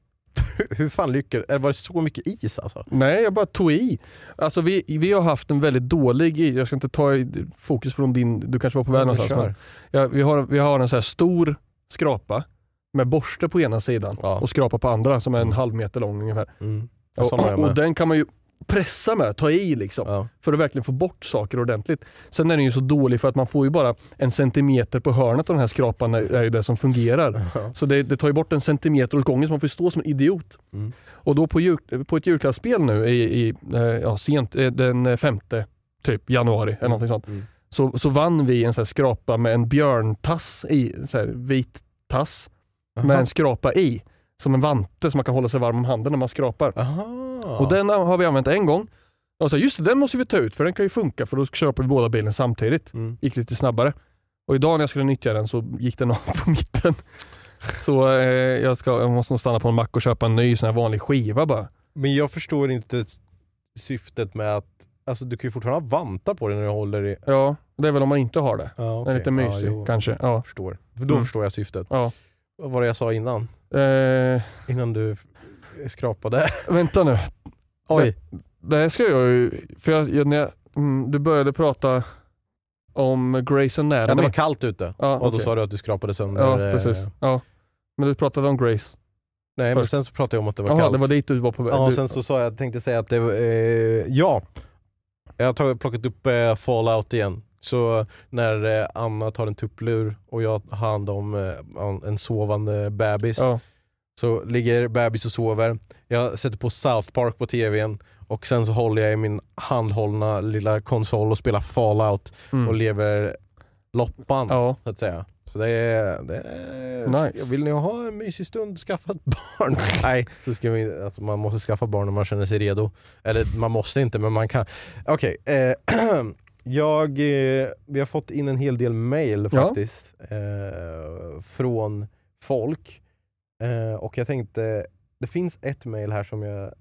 Hur fan lyckades Var det så mycket is alltså? Nej, jag bara tog i. Alltså vi, vi har haft en väldigt dålig, i- jag ska inte ta fokus från din, du kanske var på väg någonstans. ja, vi, har, vi har en så här stor skrapa med borste på ena sidan Ja. och skrapa på andra som är en Mm. halv meter lång ungefär. Mm. Och, och, med. den kan man ju pressa med, ta i liksom. Ja. För att verkligen få bort saker ordentligt. Sen är den ju så dålig för att man får ju bara en centimeter på hörnet av den här skrapan är, ju det som fungerar. Ja. Så det, det tar ju bort en centimeter åt gången så man får stå som en idiot. Mm. Och då på, på ett julklappsspel nu i, i eh, ja, sent, eh, den femte typ januari eller någonting sånt. Mm. Så, så vann vi en så här skrapa med en björntass i, så här vit tass med en skrapa i. Som en vante som man kan hålla sig varm om handen när man skrapar. Aha. Och den har vi använt en gång. Och så, just det, den måste vi ta ut för den kan ju funka för då köper vi båda bilen samtidigt. Mm. Gick lite snabbare. Och idag när jag skulle nyttja den så gick den <laughs> av på mitten. Så eh, jag, ska, jag måste nog stanna på en mack och köpa en ny sån här vanlig skiva bara. Men jag förstår inte syftet med att Alltså du kan ju fortfarande ha vantar på dig när du håller i... Ja, det är väl om man inte har det. Ja, Den okej. är lite mysig ja, kanske. Ja. Jag förstår. För då Mm. förstår jag syftet. Ja. Vad var det jag sa innan? Eh, Innan du skrapade? <laughs> vänta nu. Oj. Det här ska jag ju, för jag, jag, när jag, mm, du började prata om Grey's Anatomy. Ja, det var kallt ute Ja, och då okej. sa du att du skrapade sönder. Ja, eh, precis. Ja. Men du pratade om Grace. Nej men Först. sen så pratade jag om att det var Jaha, kallt. det var dit du var på väg. Ja, Du- sen så sa jag, tänkte säga att det var, eh, ja. Jag har tagit, plockat upp eh, Fallout igen. Så när eh, Anna tar en tupplur och jag har hand om eh, en sovande bebis ja. så ligger bebis och sover. Jag sätter på South Park på tvn och sen så håller jag i min handhållna lilla konsol och spelar Fallout Mm. och lever loppan ja. så att säga. Så det är, det är Nice. Vill ni ha en mysig stund, skaffa ett barn. <laughs> Nej, så ska vi, alltså man måste skaffa barn när man känner sig redo. Eller man måste inte men man kan. Okej, eh, <clears throat> jag, eh, vi har fått in en hel del mail Ja. faktiskt. Eh, från folk. Eh, och jag tänkte, det finns ett mail här som jag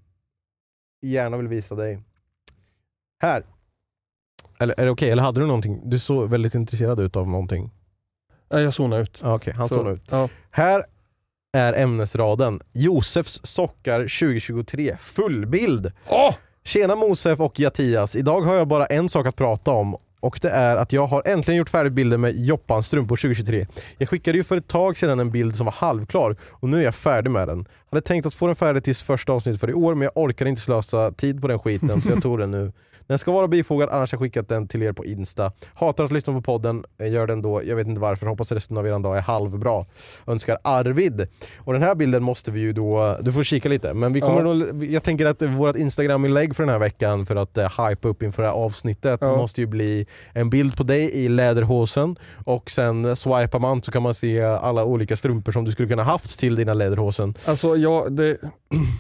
gärna vill visa dig. Här. Eller är det okej? Eller hade du någonting? Du såg väldigt intresserad ut av någonting. Jag zonade ut. Ja, Okej, han Så, såg ut. Ja. Här är ämnesraden. Josefs sockar 2023, fullbild. Åh! Tjena Mosef och Jatias. Idag har jag bara en sak att prata om och det är att jag har äntligen gjort färdigt bilden med Joppans strumpor 2023. Jag skickade ju för ett tag sedan en bild som var halvklar och nu är jag färdig med den. Hade tänkt att få den färdig till första avsnittet för i år men jag orkade inte slösa tid på den skiten så jag tog den nu. Den ska vara bifogad annars har jag skickat den till er på Insta. Hatar att lyssna på podden, eh, gör den då. Jag vet inte varför, hoppas resten av er dag är halvbra. Önskar Arvid. Och den här bilden måste vi ju då, du får kika lite, men vi kommer Ja. nog, jag tänker att vårt Instagram-inlägg för den här veckan för att uh, hypa upp inför det här avsnittet Ja. måste ju bli en bild på dig i läderhosen och sen swipar man så kan man se alla olika strumpor som du skulle kunna haft till dina läderhosen. Alltså, jag, det,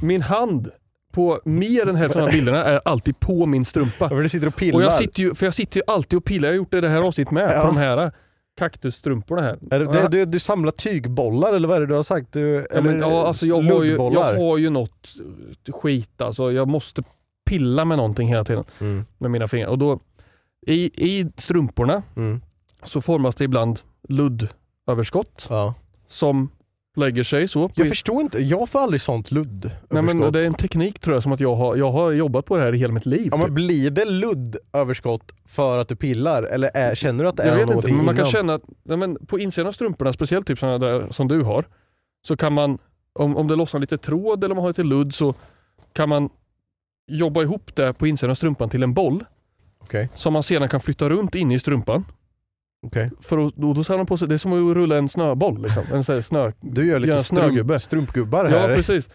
min hand på mer än hälften av bilderna är alltid på min strumpa. Ja, för du sitter och pillar. Och jag sitter ju, för jag sitter ju alltid och pillar. Jag har gjort det i det här avsnittet med. Ja. På de här kaktusstrumporna här. är det, du, du samlar tygbollar eller vad är det du har sagt? Du, Ja, men, ja, alltså jag, har ju, jag har ju något eh, skit alltså. Jag måste pilla med någonting hela tiden Mm, med mina fingrar. Och då, i, I strumporna mm, så formas det ibland luddöverskott ja. som lägger sig så. Jag förstår inte, jag får aldrig sånt ludd Nej, men det är en teknik tror jag som att jag har, jag har jobbat på det här i hela mitt liv. Ja, men typ. blir det luddöverskott för att du pillar eller är, känner du att det Jag är vet inte, någonting men man kan känna att nej, men på insidan av strumporna, speciellt typ sådana där som du har, så kan man, om, om det lossnar lite tråd eller om man har lite ludd så kan man jobba ihop det på insidan av strumpan till en boll Okej, som man sedan kan flytta runt inne i strumpan. Okej. För att, då, då samlar på sig, det är som att rulla en snöboll. Liksom. En sån snö, Du gör lite strump, strumpgubbar här. Ja precis.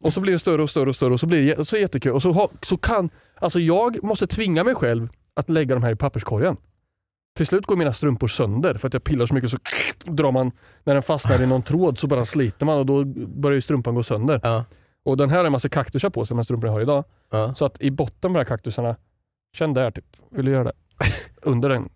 Och så blir det större och större och större och så blir det så jättekul. Och så, ha, så kan, alltså jag måste tvinga mig själv att lägga de här i papperskorgen. Till slut går mina strumpor sönder för att jag pillar så mycket så <sniffs> drar man, när den fastnar i någon tråd så bara sliter man och då börjar ju strumpan gå sönder. Ja, Och den här har en massa kaktusar på sig, de här strumporna jag har idag. ja. Så att i botten på de här kaktusarna, känn där typ, vill du göra det? <laughs> Under den.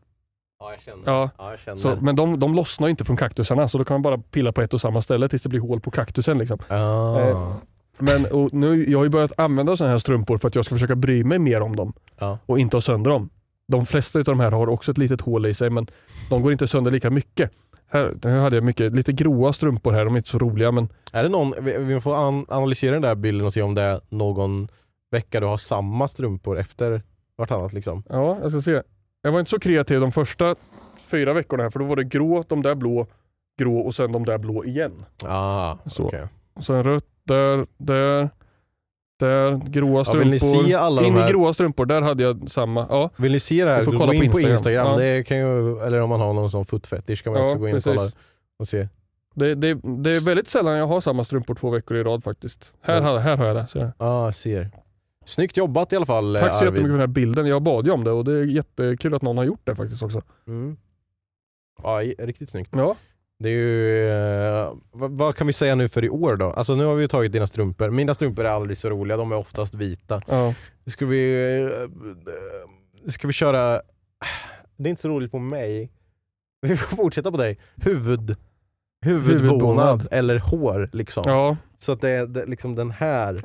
Ja, jag känner. Ja. Ja, jag känner. Så, men de, de lossnar inte från kaktusarna så då kan man bara pilla på ett och samma ställe tills det blir hål på kaktusen. Liksom. Ah. Eh, Men nu, jag har ju börjat använda sådana här strumpor för att jag ska försöka bry mig mer om dem Ja. och inte ha sönder dem. De flesta av de här har också ett litet hål i sig men de går inte sönder lika mycket. Här, här hade jag mycket, lite gråa strumpor här, de är inte så roliga men Är det någon, vi, vi får an, analysera den där bilden och se om det är någon vecka du har samma strumpor efter vartannat liksom. ja, jag ska se. Jag var inte så kreativ de första fyra veckorna här för då var det grå, de där blå, grå och sen de där blå igen. Ah, Så. Och sen rött där, där, där, gråa Ja, strumpor. vill ni se alla de In här? i gråa strumpor, där hade jag samma. Ja, Vill ni se det här? Gå in på Instagram. Instagram, Ja. det kan ju, eller om man har någon sån footfetish kan man Ja, också gå in precis. och kolla och se. Det, det, det är väldigt sällan jag har samma strumpor två veckor i rad faktiskt. Här, Ja. har, här har jag det. Ja, ah, ser. Snyggt jobbat i alla fall Tack så Arvid. jättemycket för den här bilden. Jag bad ju om det och det är jättekul att någon har gjort det faktiskt också. Mm. Ja, riktigt snyggt. Ja, Det är ju, eh, vad, vad kan vi säga nu för i år då? Alltså nu har vi ju tagit dina strumpor. Mina strumpor är aldrig så roliga, de är oftast vita. ja. Ska vi, eh, ska vi köra, det är inte så roligt på mig. Vi får fortsätta på dig. Huvud, huvudbonad, Huvudbonad. eller hår liksom. ja. Så att det är det, liksom den här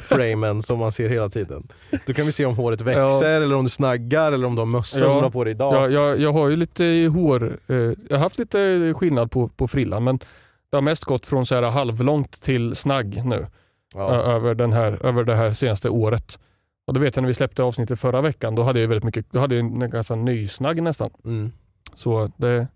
framen som man ser hela tiden. Då kan vi se om håret växer eller om du snaggar eller om du har mössa Ja. som du har på dig idag. Jag, jag, jag har ju lite hår, eh, jag har haft lite skillnad på, på frillan men det har mest gått från så här halvlångt till snagg nu Ja. över, den här, över det här senaste året. Och det vet jag när vi släppte avsnittet förra veckan, då hade jag väldigt mycket, då hade jag ganska nysnagg nästan. Mm. Så det,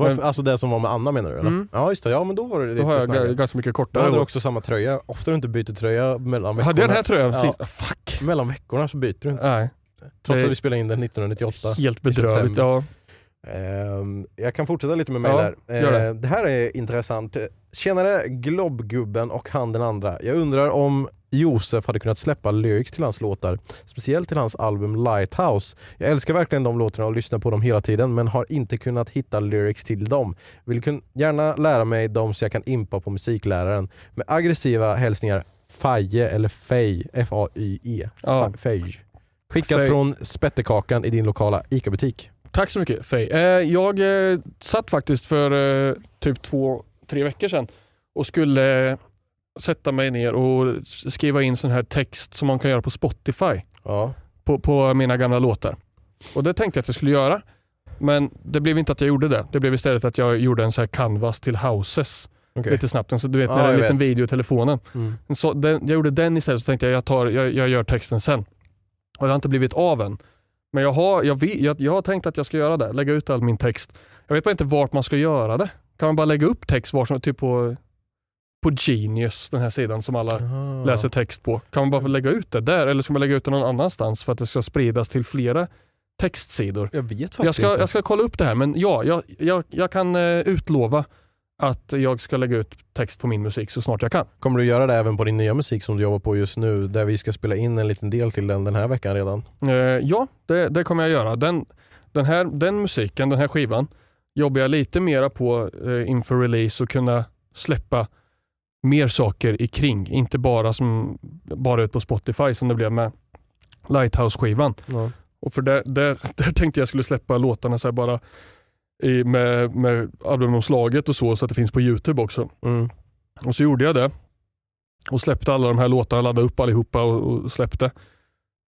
Varför, alltså det som var med Anna menar du? Eller? Mm. Ja just det, ja men då var det då lite har jag snaggare. ganska mycket Då kortare. hade du också samma tröja. Ofta du inte byter tröja mellan veckorna. Hade jag den här tröjan Ja. precis? Ah, Fuck. Mellan veckorna så byter du inte. Nej, Trots det- att vi spelade in den 1998. helt bedrövligt. Ja. Ehm, jag kan fortsätta lite med mig Ja, där. det. Ehm, det här är intressant. Tjenare Globgubben och han den andra. Jag undrar om Josef hade kunnat släppa lyrics till hans låtar. Speciellt till hans album Lighthouse. Jag älskar verkligen de låtarna och lyssnar på dem hela tiden men har inte kunnat hitta lyrics till dem. Vill gärna lära mig dem så jag kan impa på musikläraren. Med aggressiva hälsningar Faje eller Fej, F-A-Y-E. Ja. Fej. Skickat Fej. från Spettekakan i din lokala ICA-butik. Tack så mycket Faye. Eh, jag eh, satt faktiskt för eh, typ två, tre veckor sedan och skulle sätta mig ner och skriva in sån här text som man kan göra på Spotify Ja. på, på mina gamla låtar. Och det tänkte jag att jag skulle göra. Men det blev inte att jag gjorde det. Det blev istället att jag gjorde en sån här canvas till houses Okej. lite snabbt. Så du vet Ja, när det är en liten vet. video i telefonen. Mm. Så den, jag gjorde den istället så tänkte jag jag, tar, jag, jag gör texten sen. Och det har inte blivit av än. Men jag har, jag, vet, jag, jag har tänkt att jag ska göra det, lägga ut all min text. Jag vet bara inte vart man ska göra det. Kan man bara lägga upp text var som, typ på, på Genius, den här sidan som alla Aha. läser text på. Kan man bara lägga ut det där eller ska man lägga ut det någon annanstans för att det ska spridas till flera textsidor? Jag vet faktiskt Jag ska, inte. jag ska kolla upp det här men ja, jag, jag, jag kan eh, utlova att jag ska lägga ut text på min musik så snart jag kan. Kommer du göra det även på din nya musik som du jobbar på just nu, där vi ska spela in en liten del till den den här veckan redan? Eh, ja, det, det kommer jag göra. Den, den, här, den musiken, den här skivan, jobbar jag lite mera på eh, inför release och kunna släppa mer saker i kring. Inte bara, som, bara ut på Spotify som det blev med Lighthouse-skivan. Ja. Och för där, där, <laughs> där tänkte jag skulle släppa låtarna så bara i, med, med albumomslaget och så, så att det finns på Youtube också. Mm. Och så gjorde jag det. Och släppte alla de här låtarna, laddade upp allihopa och, och släppte.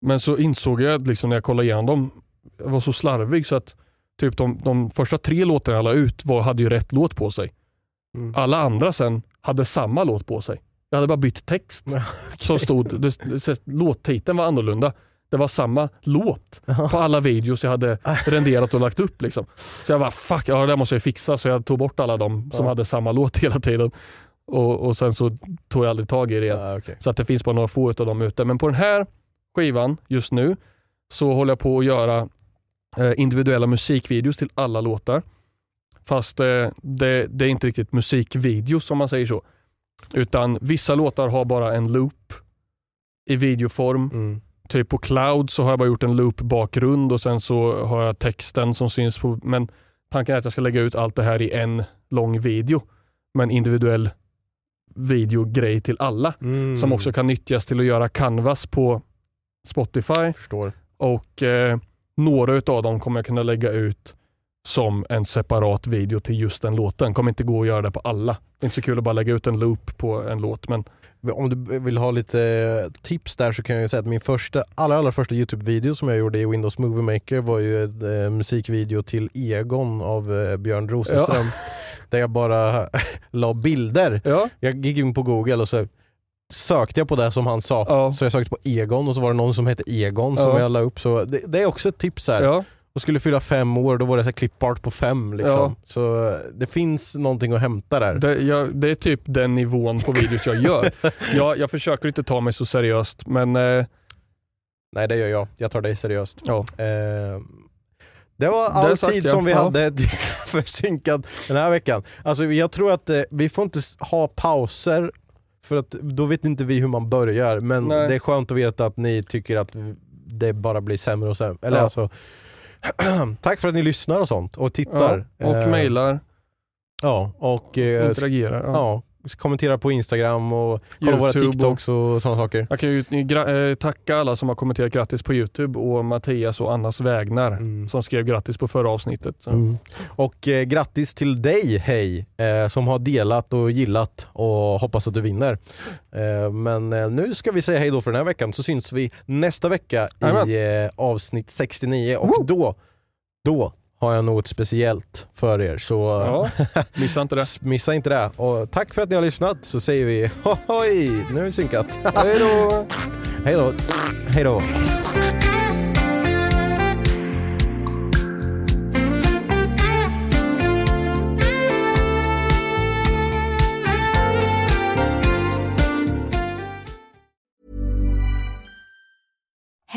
Men så insåg jag liksom när jag kollade igenom dem, jag var så slarvig så att typ de, de första tre låtarna jag la ut var, hade ju rätt låt på sig. Mm. Alla andra sen hade samma låt på sig. Jag hade bara bytt text. Ja, Som stod, det, det, låttiteln var annorlunda. Det var samma låt på alla videos jag hade <laughs> renderat och lagt upp. Liksom. Så jag bara fuck, ja, det där måste jag fixa. Så jag tog bort alla de som Ja. hade samma låt <laughs> hela tiden. Och, och sen så tog jag aldrig tag i det. Ja, okej. Så att det finns bara några få av dem ute. Men på den här skivan just nu så håller jag på att göra eh, individuella musikvideos till alla låtar. Fast eh, det, det är inte riktigt musikvideos om man säger så. Utan vissa låtar har bara en loop i videoform. Mm. Typ på Cloud så har jag bara gjort en loop-bakgrund och sen så har jag texten som syns på... Men tanken är att jag ska lägga ut allt det här i en lång video. Med en individuell videogrej till alla. Mm. Som också kan nyttjas till att göra canvas på Spotify. Förstår. Och eh, några utav dem kommer jag kunna lägga ut som en separat video till just den låten. Kommer inte gå att göra det på alla. Det är inte så kul att bara lägga ut en loop på en låt. Men Om du vill ha lite tips där så kan jag säga att min första, allra, allra första Youtube-video som jag gjorde i Windows Movie Maker var ju en eh, musikvideo till Egon av eh, Björn Rosenström. <laughs> Där jag bara <laughs> la bilder. ja, Jag gick in på google och så sökte jag på det som han sa. Ja. Så jag sökte på Egon och så var det någon som hette Egon som Ja. jag la upp. Så det, det är också ett tips här. Och skulle fylla fem år, då var det så här klippbart på fem liksom. Ja. Så eh, det finns någonting att hämta där. det, jag, det är typ den nivån på videos jag gör. <laughs> jag, jag försöker inte ta mig så seriöst men eh, Nej det gör jag, jag tar dig seriöst. ja. Eh, det var Det all sagt, tid ja. som vi Ja. hade <laughs> för synkat den här veckan. Alltså jag tror att eh, vi får inte ha pauser för att då vet inte vi hur man börjar men Nej. det är skönt att veta att ni tycker att det bara blir sämre och sämre. Eller Ja. alltså, <clears throat> tack för att ni lyssnar och sånt och tittar. ja. Och Eh, mejlar, Ja, och eh, interagerar. Ja. ja, kommentera på Instagram och kolla våra YouTube och- TikToks och sådana saker. Jag kan ju eh, tacka alla som har kommenterat grattis på Youtube och Mattias och Annas vägnar Mm. som skrev grattis på förra avsnittet. Mm. Och eh, grattis till dig Hej, eh, som har delat och gillat och hoppas att du vinner. Eh, men eh, nu ska vi säga hej då för den här veckan så syns vi nästa vecka Jajamän. i eh, avsnitt 69 och då, då har jag något speciellt för er så Ja, <laughs> missa inte det. missa inte det. Och tack för att ni har lyssnat så säger vi <laughs> hoj, nu är vi synkat. <laughs> Hej då! Hej då. Hej då.